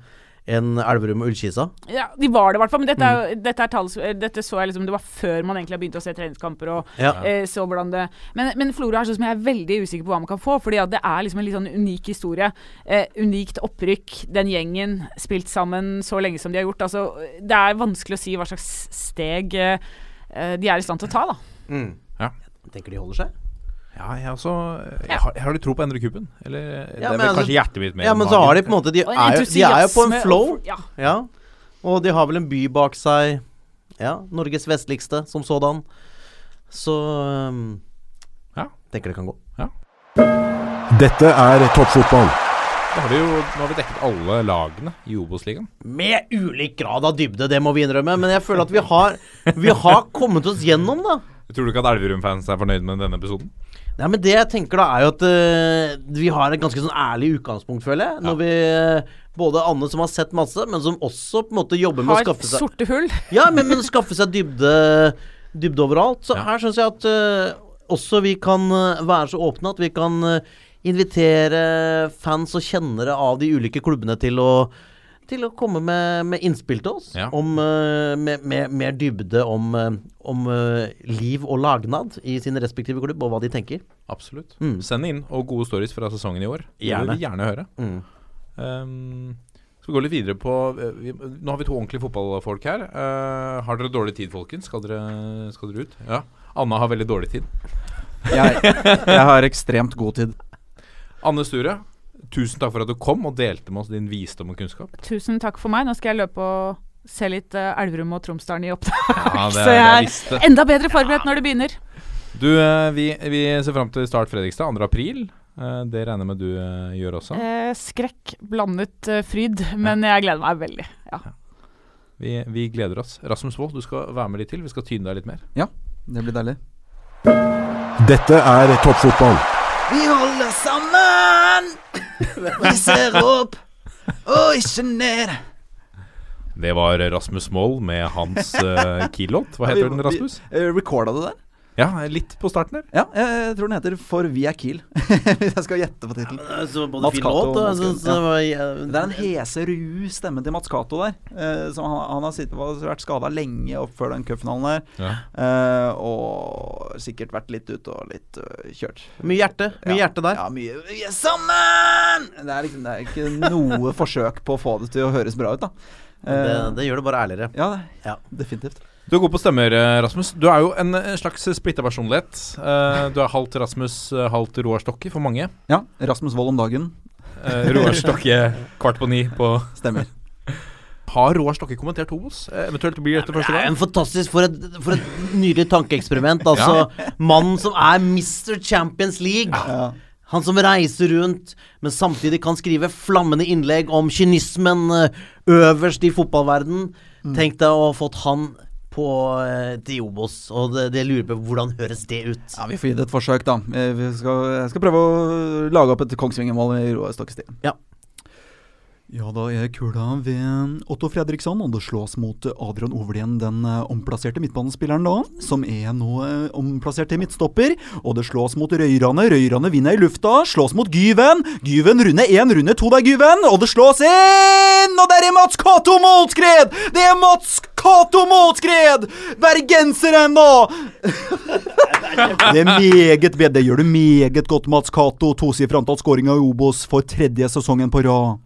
enn Elverum og Ullkisa. Ja, de var det i hvert fall, men dette, er, Mm. dette, er talls, eh, dette så jeg liksom Det var før man egentlig har begynt å se treningskamper og Ja. eh, så hvordan det Men, men Florø er sånn som jeg er veldig usikker på hva man kan få, fordi det er liksom en litt sånn unik historie. Eh, unikt opprykk. Den gjengen spilt sammen så lenge som de har gjort. Altså, det er vanskelig å si hva slags steg eh, eh, de er i stand til å ta, da. Ja. Jeg tenker de holder seg. Ja, jeg også Jeg har, jeg har litt tro på å endre kuben. Eller det Ja, er vel altså- kanskje hjertet mitt mer Ja, men så har de på en måte De, en er jo, de er jo på en flow. og- Ja. Ja. Og de har vel en by bak seg. Ja, Norges vestligste som sådan. Så um, Ja. tenker det kan gå. Dette er toppfotball. Da har vi jo, nå har vi dekket alle lagene i Obos-ligaen. Med ulik grad av dybde, det må vi innrømme. Men jeg føler at vi har Vi har kommet oss gjennom, da. Tror du ikke at Elverum-fans er fornøyd med denne episoden? Nei, men Det jeg tenker da, er jo at uh, vi har et ganske sånn ærlig utgangspunkt, føler jeg. Når vi eh, Både Anne som har sett masse, men som også på en måte jobber med å skaffe seg Har sorte hull. (laughs) Ja, men, men skaffe seg dybde Dybde overalt. Så Ja. her syns jeg at uh, også vi kan være så åpne at vi kan invitere fans og kjennere av de ulike klubbene til å til å komme med, med innspill til oss Ja. om eh, med, med mer dybde om, eh, om eh, liv og lagnad i sine respektive klubb, og hva de tenker. Absolutt. Mm. Send inn og gode stories fra sesongen i år. Det Gjerne. vil vi gjerne høre. Mm. Um, skal vi gå litt videre på vi, Nå har vi to ordentlige fotballfolk her. Uh, har dere dårlig tid, folkens? Skal dere, skal dere ut? Ja. Anna har veldig dårlig tid. Jeg, jeg har ekstremt god tid. Anne Sture, tusen takk for at du kom og delte med oss din visdom og kunnskap. Tusen takk for meg. Nå skal jeg løpe og se litt uh, Elverum og Tromsdalen i opptak. Ja, det, (laughs) Så jeg er enda bedre forberedt når det begynner. Du, uh, vi, vi ser fram til start Fredrikstad 2. april. Uh, det regner jeg med du gjør også. Eh, skrekk blandet fryd, men jeg gleder meg veldig. Ja. Vi, vi gleder oss. Rasmus Wold, du skal være med litt til. Vi skal tyne deg litt mer. Ja, Det blir deilig. Dette er toppfotball. Vi holder sammen! Vi ser opp og ikke ned. Det var Rasmus Moll med hans uh, keylåt. Hva heter den, Rasmus? Recorda du der? Ja, litt på starten der. Ja, jeg, jeg tror den heter For vi er Kiel. (laughs) Hvis jeg skal gjette på tittelen. Ja, både Mats fin Kato. låt Mats det var eh, Det er en hese, ru stemme til Mats Cato der. Eh, som han, han har sittet, vært skada lenge opp før den cupfinalen der. Ja. Eh, og sikkert vært litt ute og litt uh, kjørt. Mye hjerte. Mye Ja. hjerte der. Ja, mye Vi er sammen! Det er, liksom, det er ikke (laughs) noe forsøk på å få det til å høres bra ut, da. Det, Eh, det gjør det bare ærligere. ja, det, Ja. definitivt. Du er god på stemmer, eh, Rasmus. Du er jo en slags splitta personlighet. Eh, du er halvt Rasmus, eh, halvt Roar Stokke for mange. Ja, Rasmus Wold om dagen. Eh, Roar Stokke kvart på ni på Stemmer. Har Roar Stokke kommentert Hobos? Eventuelt blir dette første Det er gang? en fantastisk For et, for et nydelig tankeeksperiment. Altså, mannen som er Mr. Champions League. Ja. Han som reiser rundt, men samtidig kan skrive flammende innlegg om kynismen øverst i fotballverden. Tenk deg å ha fått han på eh, til Obos, og det, det lurer på hvordan høres det ut? Ja, Vi får gi det et forsøk, da. Eh, Vi skal, jeg skal prøve å lage opp et Kongsvinger-mål i Roar Stokke-stil. Ja. Ja, da er kula ved Otto Fredriksson, og det slås mot Adrian Overlien, den eh, omplasserte midtbanespilleren da, som er nå eh, omplassert til midtstopper. Og det slås mot Røyrane, Røyrane vinner i lufta, slås mot Gyven. Gyven runde én, runde to, det er Gyven, og det slås inn! Og der er Mats Cato målskred! Det er Mats Cato målskred! Bergenseren, da! (laughs) Det er meget bedre. Det gjør du meget godt, Mats Cato. Tosifra antall skåringer i Obos for tredje sesongen på rad.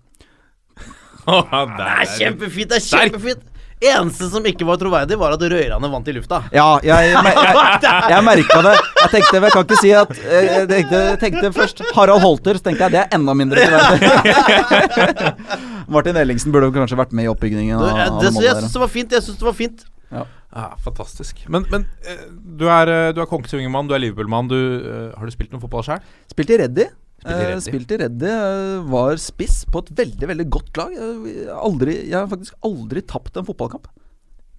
Det er kjempefint! det er kjempefint Eneste som ikke var troverdig, var at Røyrane vant i lufta. Ja, jeg, (laughs) jeg, jeg, jeg merka det. Jeg tenkte, jeg kan ikke si at Jeg jeg tenkte, tenkte først Harald Holter, så tenkte jeg det er enda mindre troverdig. (laughs) Martin Ellingsen burde kanskje vært med i oppbyggingen av, av det, det jeg syns det var fint. Jeg synes det var fint Ja, fantastisk. Men, men eh, du er, eh, du er Kongsvinger-mann, du er Liverpool-mann. Eh, har du spilt noe fotball sjøl? Spilte i Reddy. Spilte i Eh, Reddy. Spilte i Reddy. eh, Var spiss på et veldig, veldig godt lag. Jeg, aldri, jeg har faktisk aldri tapt en fotballkamp.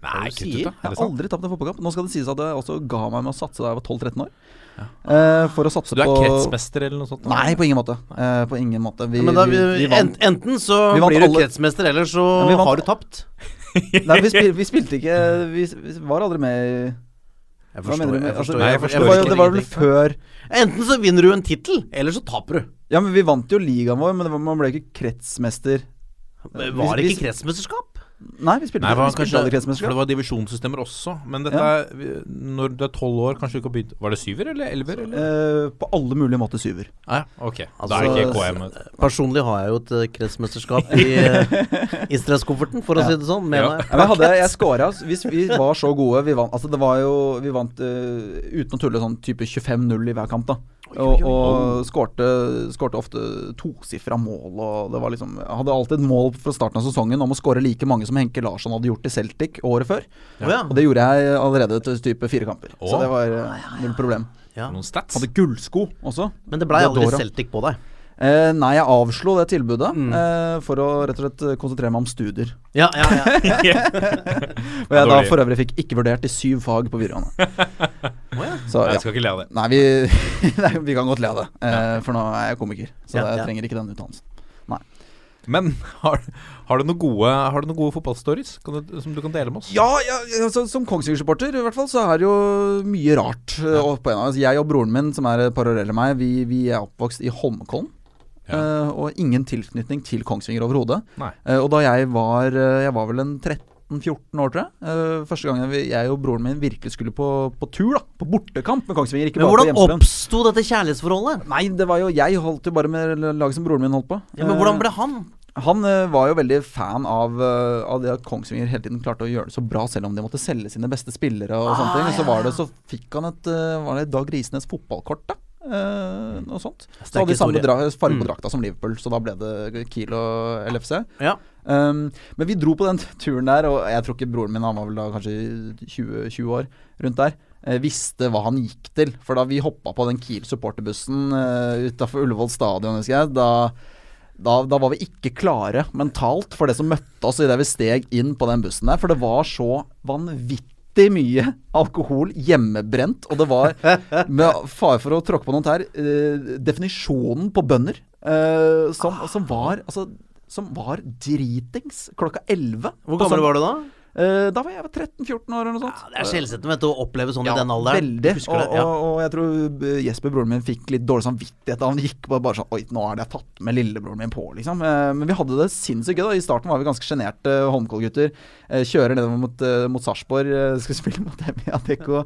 Nei, kutt ut, da. Jeg har aldri tapt en fotballkamp. Nå skal det sies at jeg også ga meg med å satse da jeg var 12-13 år. Eh, for å satse Så du er på kretsmester eller noe sånt? da? Nei, på ingen måte. Eh, på ingen måte. Vi, Men da, vi, vi, vi vant. enten så Vi vant blir du alle- kretsmester, eller så Ja, har du tapt. Nei, vi, spil, (laughs) vi spilte ikke vi, vi var aldri med i Jeg Hva mener du med jeg altså, forstår, Nei, jeg jeg forstår det, var, ikke det var vel før Enten så vinner du en tittel, eller så taper du. Ja, men vi vant jo ligaen vår, men det var, man ble ikke kretsmester. Var det ikke kretsmesterskap? Nei, vi spilte, Nei, ikke- vi spilte for det var divisjonssystemer også. Men dette Ja. er, når du er tolv år, kanskje du ikke har begynt Var det syver eller elver? Eller? Eh, på alle mulige måter syver. Ah, ja, ok. Da Altså, er det ikke KM. Personlig har jeg jo et eh, kretsmesterskap i, (laughs) uh, i stresskofferten, for å Ja. si det sånn. Med Ja. meg. Jeg, hadde, jeg scora Hvis vi var så gode Vi vant, altså det var jo, vi vant uh, uten å tulle sånn type 25-0 i hver kamp. da Og, og skårte, skårte ofte tosifra mål. Og det var liksom hadde alltid et mål fra starten av sesongen om å skåre like mange som Henke Larsson hadde gjort i Celtic året før. Ja. Og det gjorde jeg allerede til type fire kamper. Åh. Så det var eh, null problem. Ja. Noen stats? Hadde gullsko også. Men det blei aldri. Celtic på deg. Eh, nei, jeg avslo det tilbudet Mm. eh, for å rett og slett konsentrere meg om studier. Ja, ja, ja. (laughs) Og jeg da for øvrig fikk ikke vurdert i syv fag på videregående. (laughs) Så Nei, ja. jeg skal ikke le av det. Nei, vi, (laughs) nei, vi kan godt le av det, eh, for nå er jeg komiker. Så Ja, jeg trenger ikke den utdannelsen. (laughs) Men har, har du noen gode, har noen gode fotballstories som du kan dele med oss? Ja, ja altså, som Kongsvinger-supporter i hvert fall, så er det jo mye rart. Ja. og på en av, altså, jeg og broren min, som er parallelle meg, vi, vi er oppvokst i Holmenkollen. Ja. Uh, og ingen tilknytning til Kongsvinger overhodet. Eh, og da jeg var eh, Jeg var vel en 13-14 år, tror jeg. Eh, første gangen jeg og broren min virkelig skulle på, på tur, da. På bortekamp med Kongsvinger. Ikke Men hvordan oppsto dette kjærlighetsforholdet? Nei, det var jo Jeg holdt jo bare med laget som broren min holdt på. Ja, men hvordan ble han? Han eh, var jo veldig fan av, eh, av det at Kongsvinger hele tiden klarte å gjøre det så bra, selv om de måtte selge sine beste spillere og sånne ting. Så var det så fikk han et eh, Var det Dag Risnes fotballkort, da? Eh, noe sånt. Så hadde de samme farge på Mm. drakta som Liverpool, så da ble det Kiel og LFC. Ja. Um, men vi dro på den (laughs) turen der, og jeg tror ikke broren min, han var vel da kanskje 20, 20 år, rundt der, uh, visste hva han gikk til. For da vi hoppa på den Kiel supporterbussen uh, utafor Ullevål stadion, husker jeg, da, da, da var vi ikke klare mentalt for det som møtte oss idet vi steg inn på den bussen der. For det var så vanvittig mye alkohol hjemmebrent, og det var, med fare for å tråkke på noen tær, eh, definisjonen på bønder, eh, som, som var altså som var dritings klokka 11. Hvor gammel var du da? Eh, da var jeg 13-14 år eller noe sånt. Det er skjellsettende å oppleve sånn Ja, i den alderen. Veldig. Og, det, ja. og, og jeg tror eh, Jesper, broren min, fikk litt dårlig samvittighet. da Han gikk på bare sånn Oi, nå har jeg tatt med lillebroren min på, liksom. Eh, men vi hadde det sinnssykt gøy. da I starten var vi ganske sjenerte Holmenkollgutter. Eh, kjører nedover mot, mot Sarpsborg, skal spille mot dem i Adecco.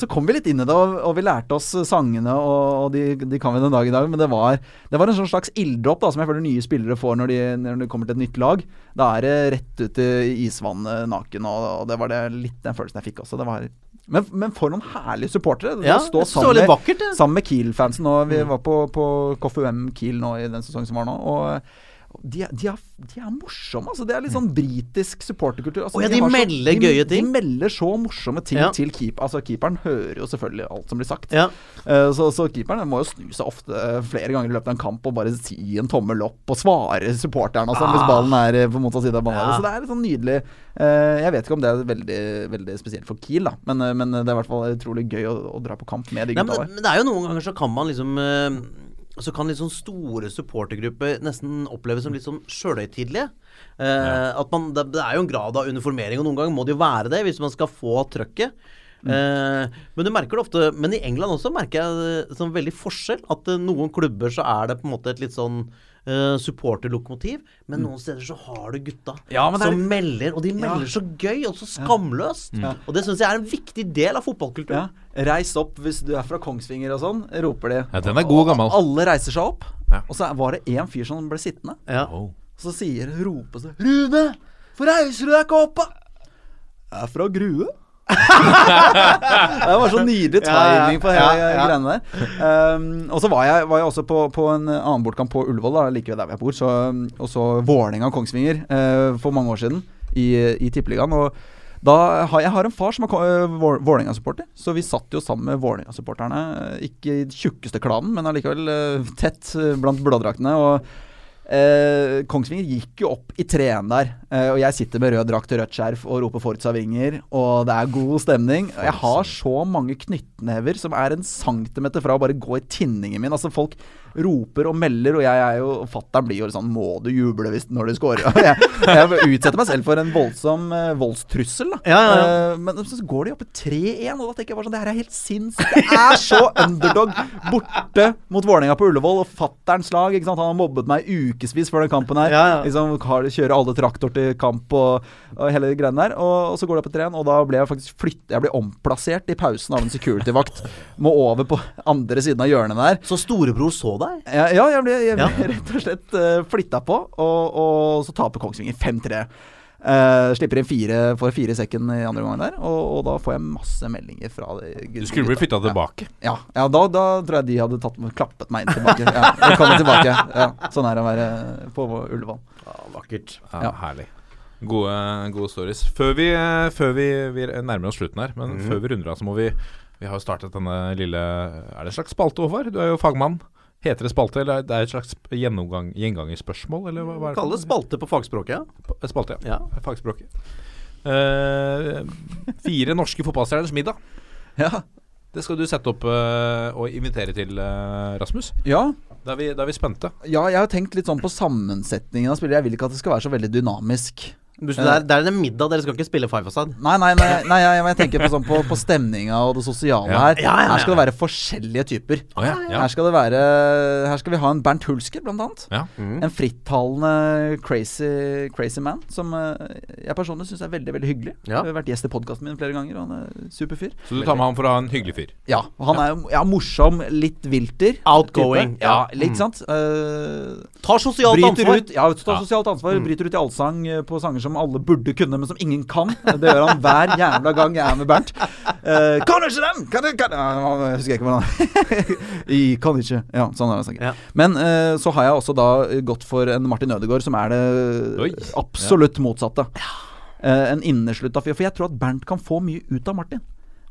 Så kom vi litt inn i det, og, og vi lærte oss sangene, og, de, de kan vi den dag i dag. Men det var, det var en sånn slags ilddråp som jeg føler nye spillere får når de, når de kommer til et nytt lag. Da er det rett ut i isvannet naken, og, det var det litt den følelsen jeg fikk også. Det var men, men for noen herlige supportere. Ja, å stå sammen med, vakkert, det. sammen med Kiel-fansen. Vi Mm. var på, på KFUM Kiel nå i den sesongen som var nå. Og de, de, er, de er morsomme. Altså, det er litt sånn britisk supporterkultur. Altså, oh, ja, de så- melder gøye ting. De melder så morsomme ting Ja. til keep. Altså, keeperen hører jo selvfølgelig alt som blir sagt. Ja. Uh, så, så keeperen må jo snu seg ofte eh, flere ganger i løpet av en kamp og bare si en tommel opp og svare supporteren og sånn, hvis Ah. ballen er eh, på motsatt side av banen. Så det er litt sånn nydelig. Uh, jeg vet ikke om det er veldig, veldig spesielt for Kiel, da, men, men det er i hvert fall utrolig gøy å, å dra på kamp med de gutta men, der. men det er jo noen ganger så kan man liksom Så kan litt sånn store supportergrupper nesten oppleves som litt sånn sjølhøytidelige. Eh, At man, det, det er jo en grad av uniformering, og noen ganger må det jo være det hvis man skal få trøkket. Eh, men du merker det ofte Men i England også merker jeg sånn veldig forskjell. At eh, noen klubber så er det på en måte et litt sånn eh, supporterlokomotiv, men noen steder så har du gutta Ja, er som melder, og de melder så gøy og så skamløst. Ja. Og det syns jeg er en viktig del av fotballkulturen. Reis opp hvis du er fra Kongsvinger og sånn, roper de. Ja, den er god og gammel. Alle reiser seg opp, Ja. og så var det én fyr som ble sittende. Ja. Oh. Så sier roper så 'Rune, hvorfor reiser du deg ikke opp, da?' 'Jeg er fra Grue'. (laughs) det var så nydelig timing på hele Ja, ja. greiene der. Um, og så var jeg, var jeg også på, på en annen bortkamp på Ullevål, da, like ved der jeg bor. Så, og så Vålerenga og Kongsvinger uh, for mange år siden i, i Tippeligaen. Og da har, jeg har en far som er eh, Vålerenga-supporter, så vi satt jo sammen med Vålerenga-supporterne. eh, Ikke i tjukkeste klanen, men allikevel eh, tett blant blådraktene. Og Eh, Kongsvinger gikk jo opp i 3-1 der, eh, og jeg sitter med rød drakt og rødt skjerf og roper Forza Vinger, og det er god stemning. Og Jeg har så mange knyttnever som er en centimeter fra å bare gå i tinningen min. Altså Folk roper og melder, og jeg er jo Fatter'n blir jo sånn Må du juble hvis når du scorer? Jeg, jeg utsetter meg selv for en voldsom uh, voldstrussel, da. Ja, ja, ja. Uh, men så går de opp i 3-1, og da tenker jeg bare sånn Det her er helt sinnssykt. Det er så underdog borte mot Vålerenga på Ullevål, og fatterns lag. Ikke sant? Han har mobbet meg ukevis før den kampen her. Ja, ja. Liksom, kjører alle traktor til kamp og, og hele de greiene der. Og, og så går det opp i 3-1, og da ble jeg faktisk flyttet Jeg ble omplassert i pausen av en security-vakt. Må over på andre siden av hjørnet der. Så storebror så deg? Ja, ja jeg ble, jeg ble Ja. (laughs) rett og slett uh, flytta på, og, og så taper Kongsvinger 5-3. Uh, slipper inn fire for fire sekken i andre omgang der, og, og da får jeg masse meldinger fra de Du skulle bli flytta tilbake. Ja, ja da, da tror jeg de hadde tatt, klappet meg inn tilbake. Ja, Velkommen tilbake. Ja, sånn er det å være på Ullevål. Ja, vakkert. Ja, Ja. Herlig. Gode, gode stories. Før, vi, før vi, vi nærmer oss slutten her, men mm. før vi runder av, så må vi Vi har jo startet denne lille Er det en slags spalte, Håvard? Du er jo fagmann. Heter det spalte, eller det er et slags gjengangerspørsmål, eller hva, hva er det? Kall det spalte på fagspråket. ja. Spalte, ja. Ja. Fagspråket. Uh, fire norske fotballstjerners middag. (laughs) Ja. Det skal du sette opp uh, og invitere til, uh, Rasmus. ja. Da er, vi, da er vi spente. Ja, jeg har tenkt litt sånn på sammensetningen av spillere. Jeg vil ikke at det skal være så veldig dynamisk. Det, er, det er en middag, dere skal ikke spille five aside. Nei, nei, nei, nei jeg, jeg tenker på, sånn, på, på stemninga og det sosiale Ja. her. Ja, ja, ja. Her skal det være forskjellige typer. Oh, ja, ja. Her skal det være Her skal vi ha en Bernt Hulsker, blant annet. Ja. En frittalende crazy, crazy man som eh, jeg personlig syns er veldig veldig hyggelig. Ja. Jeg har vært gjest i podkasten min flere ganger, og han er super fyr. Så du tar med han for å ha en hyggelig fyr? Ja, han er ja, morsom, litt vilter. Outgoing, type. Ja, ja. litt sant. Uh, Tar sosialt bryter ansvar. ut Ja, tar Ja. sosialt ansvar. Bryter ut i allsang eh, på sanger som alle burde kunne, men som ingen kan. Det gjør han hver jævla gang jeg er med Bernt. Uh, kan du ikke den? Kan du, kan, Ja, jeg husker ikke hvordan (laughs) Jeg kan ikke. Ja, sånn er det sikkert. Ja. Men uh, så har jeg også da gått for en Martin Ødegaard, som er det Oi. absolutt motsatte. Eh, en inneslutta fyr. For jeg tror at Bernt kan få mye ut av Martin.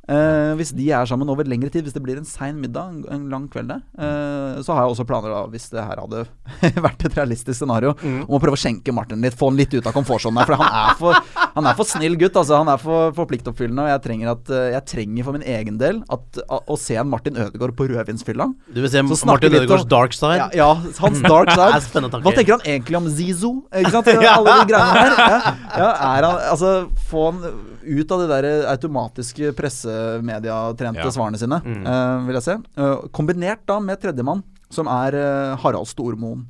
Eh, hvis de er sammen over lengre tid, hvis det blir en sein middag, en, lang kveld der, eh, så har jeg også planer, da, hvis det her hadde (laughs) vært et realistisk scenario, Mm. om å prøve å skjenke Martin litt, få han litt ut av komfortsonen der. For han er for, han er for snill gutt, altså. Han er for, for pliktoppfyllende, og jeg trenger, at, eh, jeg trenger for min egen del at, å se en Martin Ødegaard på rødvinsfylla. Du vil se Så Martin Ødegaards dark side? Ja, ja, hans dark (laughs) side. er. Hva tenker han egentlig om Zizo? Ikke sant? Alle de greiene der. Ja, ja, er han Altså, få han ut av de der automatiske pressemediatrente Ja. svarene sine, eh, vil jeg se. Uh, kombinert da med tredjemann, som er uh, Harald Stormoen.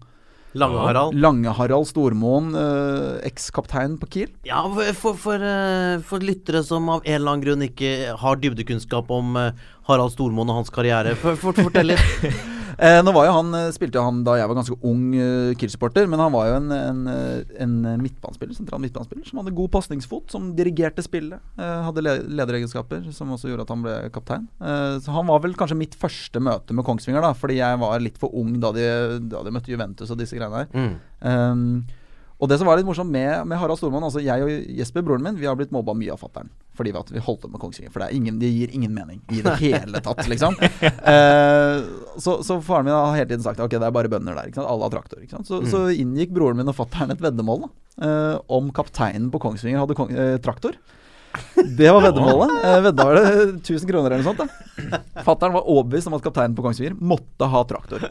Lange-Harald? Lange-Harald Stormoen, eh, ekskaptein på Kiel. Ja, for, for, for, eh, for lyttere som av en eller annen grunn ikke har dybdekunnskap om eh, Harald Stormoen og hans karriere, for, fortell litt. (laughs) Eh, nå var jo han, eh, spilte jo han da jeg var ganske ung uh, Kiel-supporter, men han var jo en, en, eh, en midtbanespiller, sentral midtbanespiller som hadde god pasningsfot, som dirigerte spillet. eh, hadde le lederegenskaper som også gjorde at han ble kaptein. Eh, så han var vel kanskje mitt første møte med Kongsvinger, da, fordi jeg var litt for ung da de, da de møtte Juventus og disse greiene der. Mm. Um, og det som var litt morsomt med, med Harald Stormann Altså jeg og Jesper, broren min, vi har blitt mobba mye av fatter'n. Fordi vi, at vi holdt opp med Kongsvinger. For det, er ingen, det gir ingen mening i det (laughs) hele tatt, liksom. (laughs) Eh, så, så faren min har hele tiden sagt Ok, det er bare bønder der. Alle har traktor. Ikke sant? Så, så inngikk broren min og fatter'n et veddemål da, eh, om kapteinen på Kongsvinger hadde kong, eh, traktor. Det var veddemålet. Eh, vedda var det 1000 kroner eller noe sånt. da Fatter'n var overbevist om at kapteinen på Kongsvinger måtte ha traktor.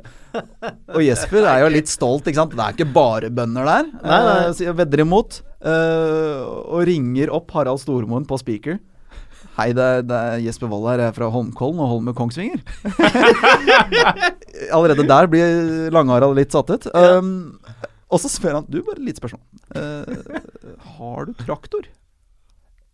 Og Jesper er jo litt stolt, ikke sant. Det er ikke bare bønder der. Nei, nei. Eh, vedder imot. eh, og ringer opp Harald Stormoen på speaker. Hei, det er, det er Jesper Wold her, jeg er fra Holmkollen og holder med Kongsvinger. (laughs) Allerede der blir Lange-Harald litt satt ut. Um, og så spør han Du, bare et lite spørsmål. Uh, har du traktor?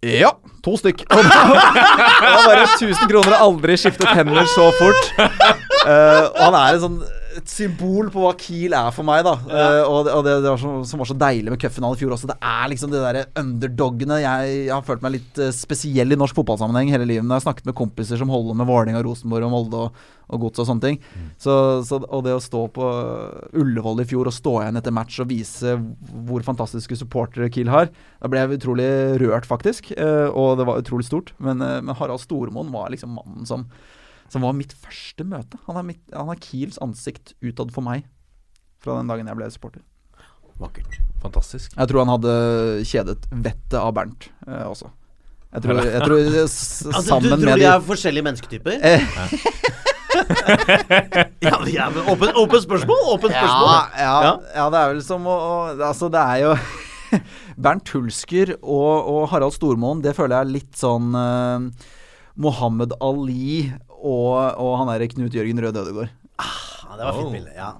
Ja, to stykk. Og (laughs) da, det var bare 1000 kroner og aldri skiftet hender så fort. Uh, og han er en sånn et symbol på hva Kiel er for meg, da. Eh, og det, og det, det var så, som var så deilig med cupfinalen i fjor også. Det er liksom de derre underdogene. Jeg, jeg har følt meg litt eh, spesiell i norsk fotballsammenheng hele livet. Når jeg har snakket med kompiser som holder med Vålerenga, Rosenborg og Molde og, og Gods og sånne ting. Så, så, og det å stå på Ullevål i fjor og stå igjen etter match og vise hvor fantastiske supportere Kiel har, da ble jeg utrolig rørt, faktisk. Uh, og det var utrolig stort. Men, uh, men Harald Stormoen var liksom mannen som som var mitt første møte. Han er, mitt, han er Kiels ansikt utad for meg fra den dagen jeg ble supporter. Vakkert. Fantastisk. Jeg tror han hadde kjedet vettet av Bernt eh, også. Jeg tror, jeg tror (laughs) sammen med Altså, du tror de er forskjellige mennesketyper? Eh. (laughs) ja, ja, men åpen, spørsmål! Åpen spørsmål. Ja, ja, Ja. ja, det er vel som å, å Altså, det er jo (laughs) Bernt Hulsker og, og Harald Stormoen, det føler jeg er litt sånn uh, Mohammed Ali og, og han derre Knut Jørgen Rød Ødegård. Ah, det var fint bilde. Ja.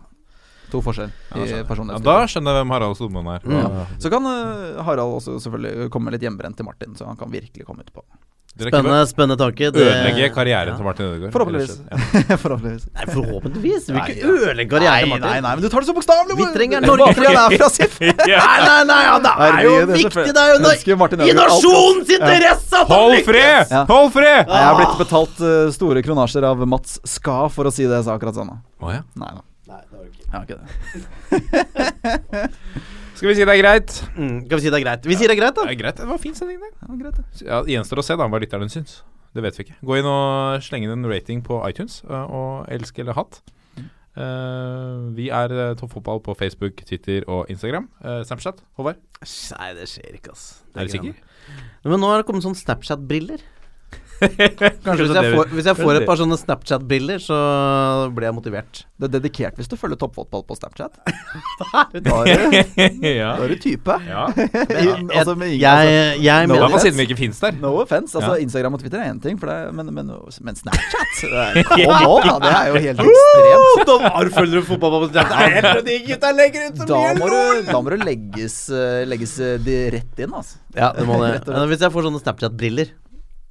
To forskjell i Ja, personlighet. da skjønner jeg hvem Harald Stormoen er. Mm. Så kan uh, Harald også selvfølgelig komme litt hjemmebrent til Martin, så han kan virkelig komme utpå. Spennende, spennende tanke. Ødelegge karrieren til Martin Ødegaard. Forhåpentligvis. Ja. (laughs) Forhåpentligvis. Nei, forhåpentligvis. Du vil Nei, ikke ja. ødelegge karrieren til Martin. Nei, nei, men du tar det så bokstavelig! Vi trenger Norge. fordi han er fra SIF. (laughs) Nei, nei, nei, ja, det er jo det er viktig! Det er jo i nasjonens interesse at han lykkes! Hold fred! Jeg har blitt betalt uh, store kronasjer av Mats Ska for å si det jeg sa akkurat sånn. Å ja. Nei da. Nei, det var det ikke. Jeg har ikke det. (laughs) Skal vi si det er greit? Mm, skal vi si det er greit? Vi sier det er greit, Det da. er greit, det var fin sending, det. Ja, greit, det. Ja, gjenstår å se da hva lytterne syns. Det vet vi ikke. Gå inn og sleng inn en rating på iTunes, øh, og elsk eller hatt. Uh, vi er uh, Toppfotball på Facebook, Twitter og Instagram. Uh, Snapchat, Håvard? Nei, det skjer ikke, ass. Er du sikker? Men nå har det kommet sånn Snapchat-briller. (laughs) Kanskje hvis jeg, får, hvis jeg får et par sånne Snapchat-bilder, så blir jeg motivert. Det er dedikert hvis du følger toppfotball på Snapchat. (laughs) Da er du, (laughs) ja. da er du type. ja. altså, med ingen, Jeg, altså, jeg No mener siden vi ikke fins der. No offense. Altså, Ja. Instagram og Twitter er én ting, det, men, men, men Snapchat det er, Kom da, det er jo helt ekstremt. Da var følger du fotball på Snapchat. De gutta legger ut så mye du, da må du legges, eh, legges eh, de rett inn, altså. Ja, det må det. Hvis jeg får sånne Snapchat-briller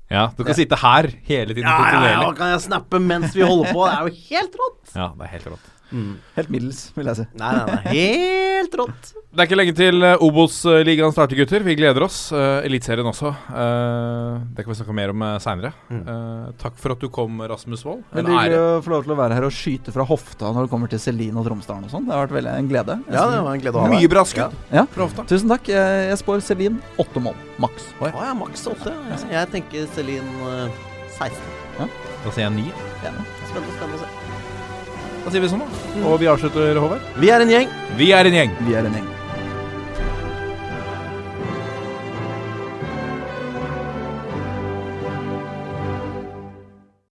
Ja, Du kan sitte her hele tiden Ja, ja, ja, kontinuerlig. kan jeg snappe mens vi holder på? Det er jo helt rått. Ja, det er helt rått. Helt middels, vil jeg si. Nei, nei, nei. Helt rått. Det er ikke lenge til uh, Obos-ligaen starter, gutter. Vi gleder oss. Uh, Eliteserien også. Uh, det kan vi snakke mer om uh, takk for at du kom, Rasmus Wold. En Veldig hyggelig ære. å få lov til å være her og skyte fra hofta når det kommer til Celine og Tromsdalen og sånn. Det har vært veldig en glede. Ja, det var en glede å ha deg. Mye bra skudd Ja. fra hofta. Tusen takk. Jeg, spår Celine åtte mål, maks. Å ja, maks åtte. Jeg tenker Celine eh, 16. Da sier jeg ni. Spennende, spennende å se. Da sier vi sånn, da. Og vi avslutter, Håvard. Vi er en gjeng. Vi er en gjeng. Vi er en gjeng.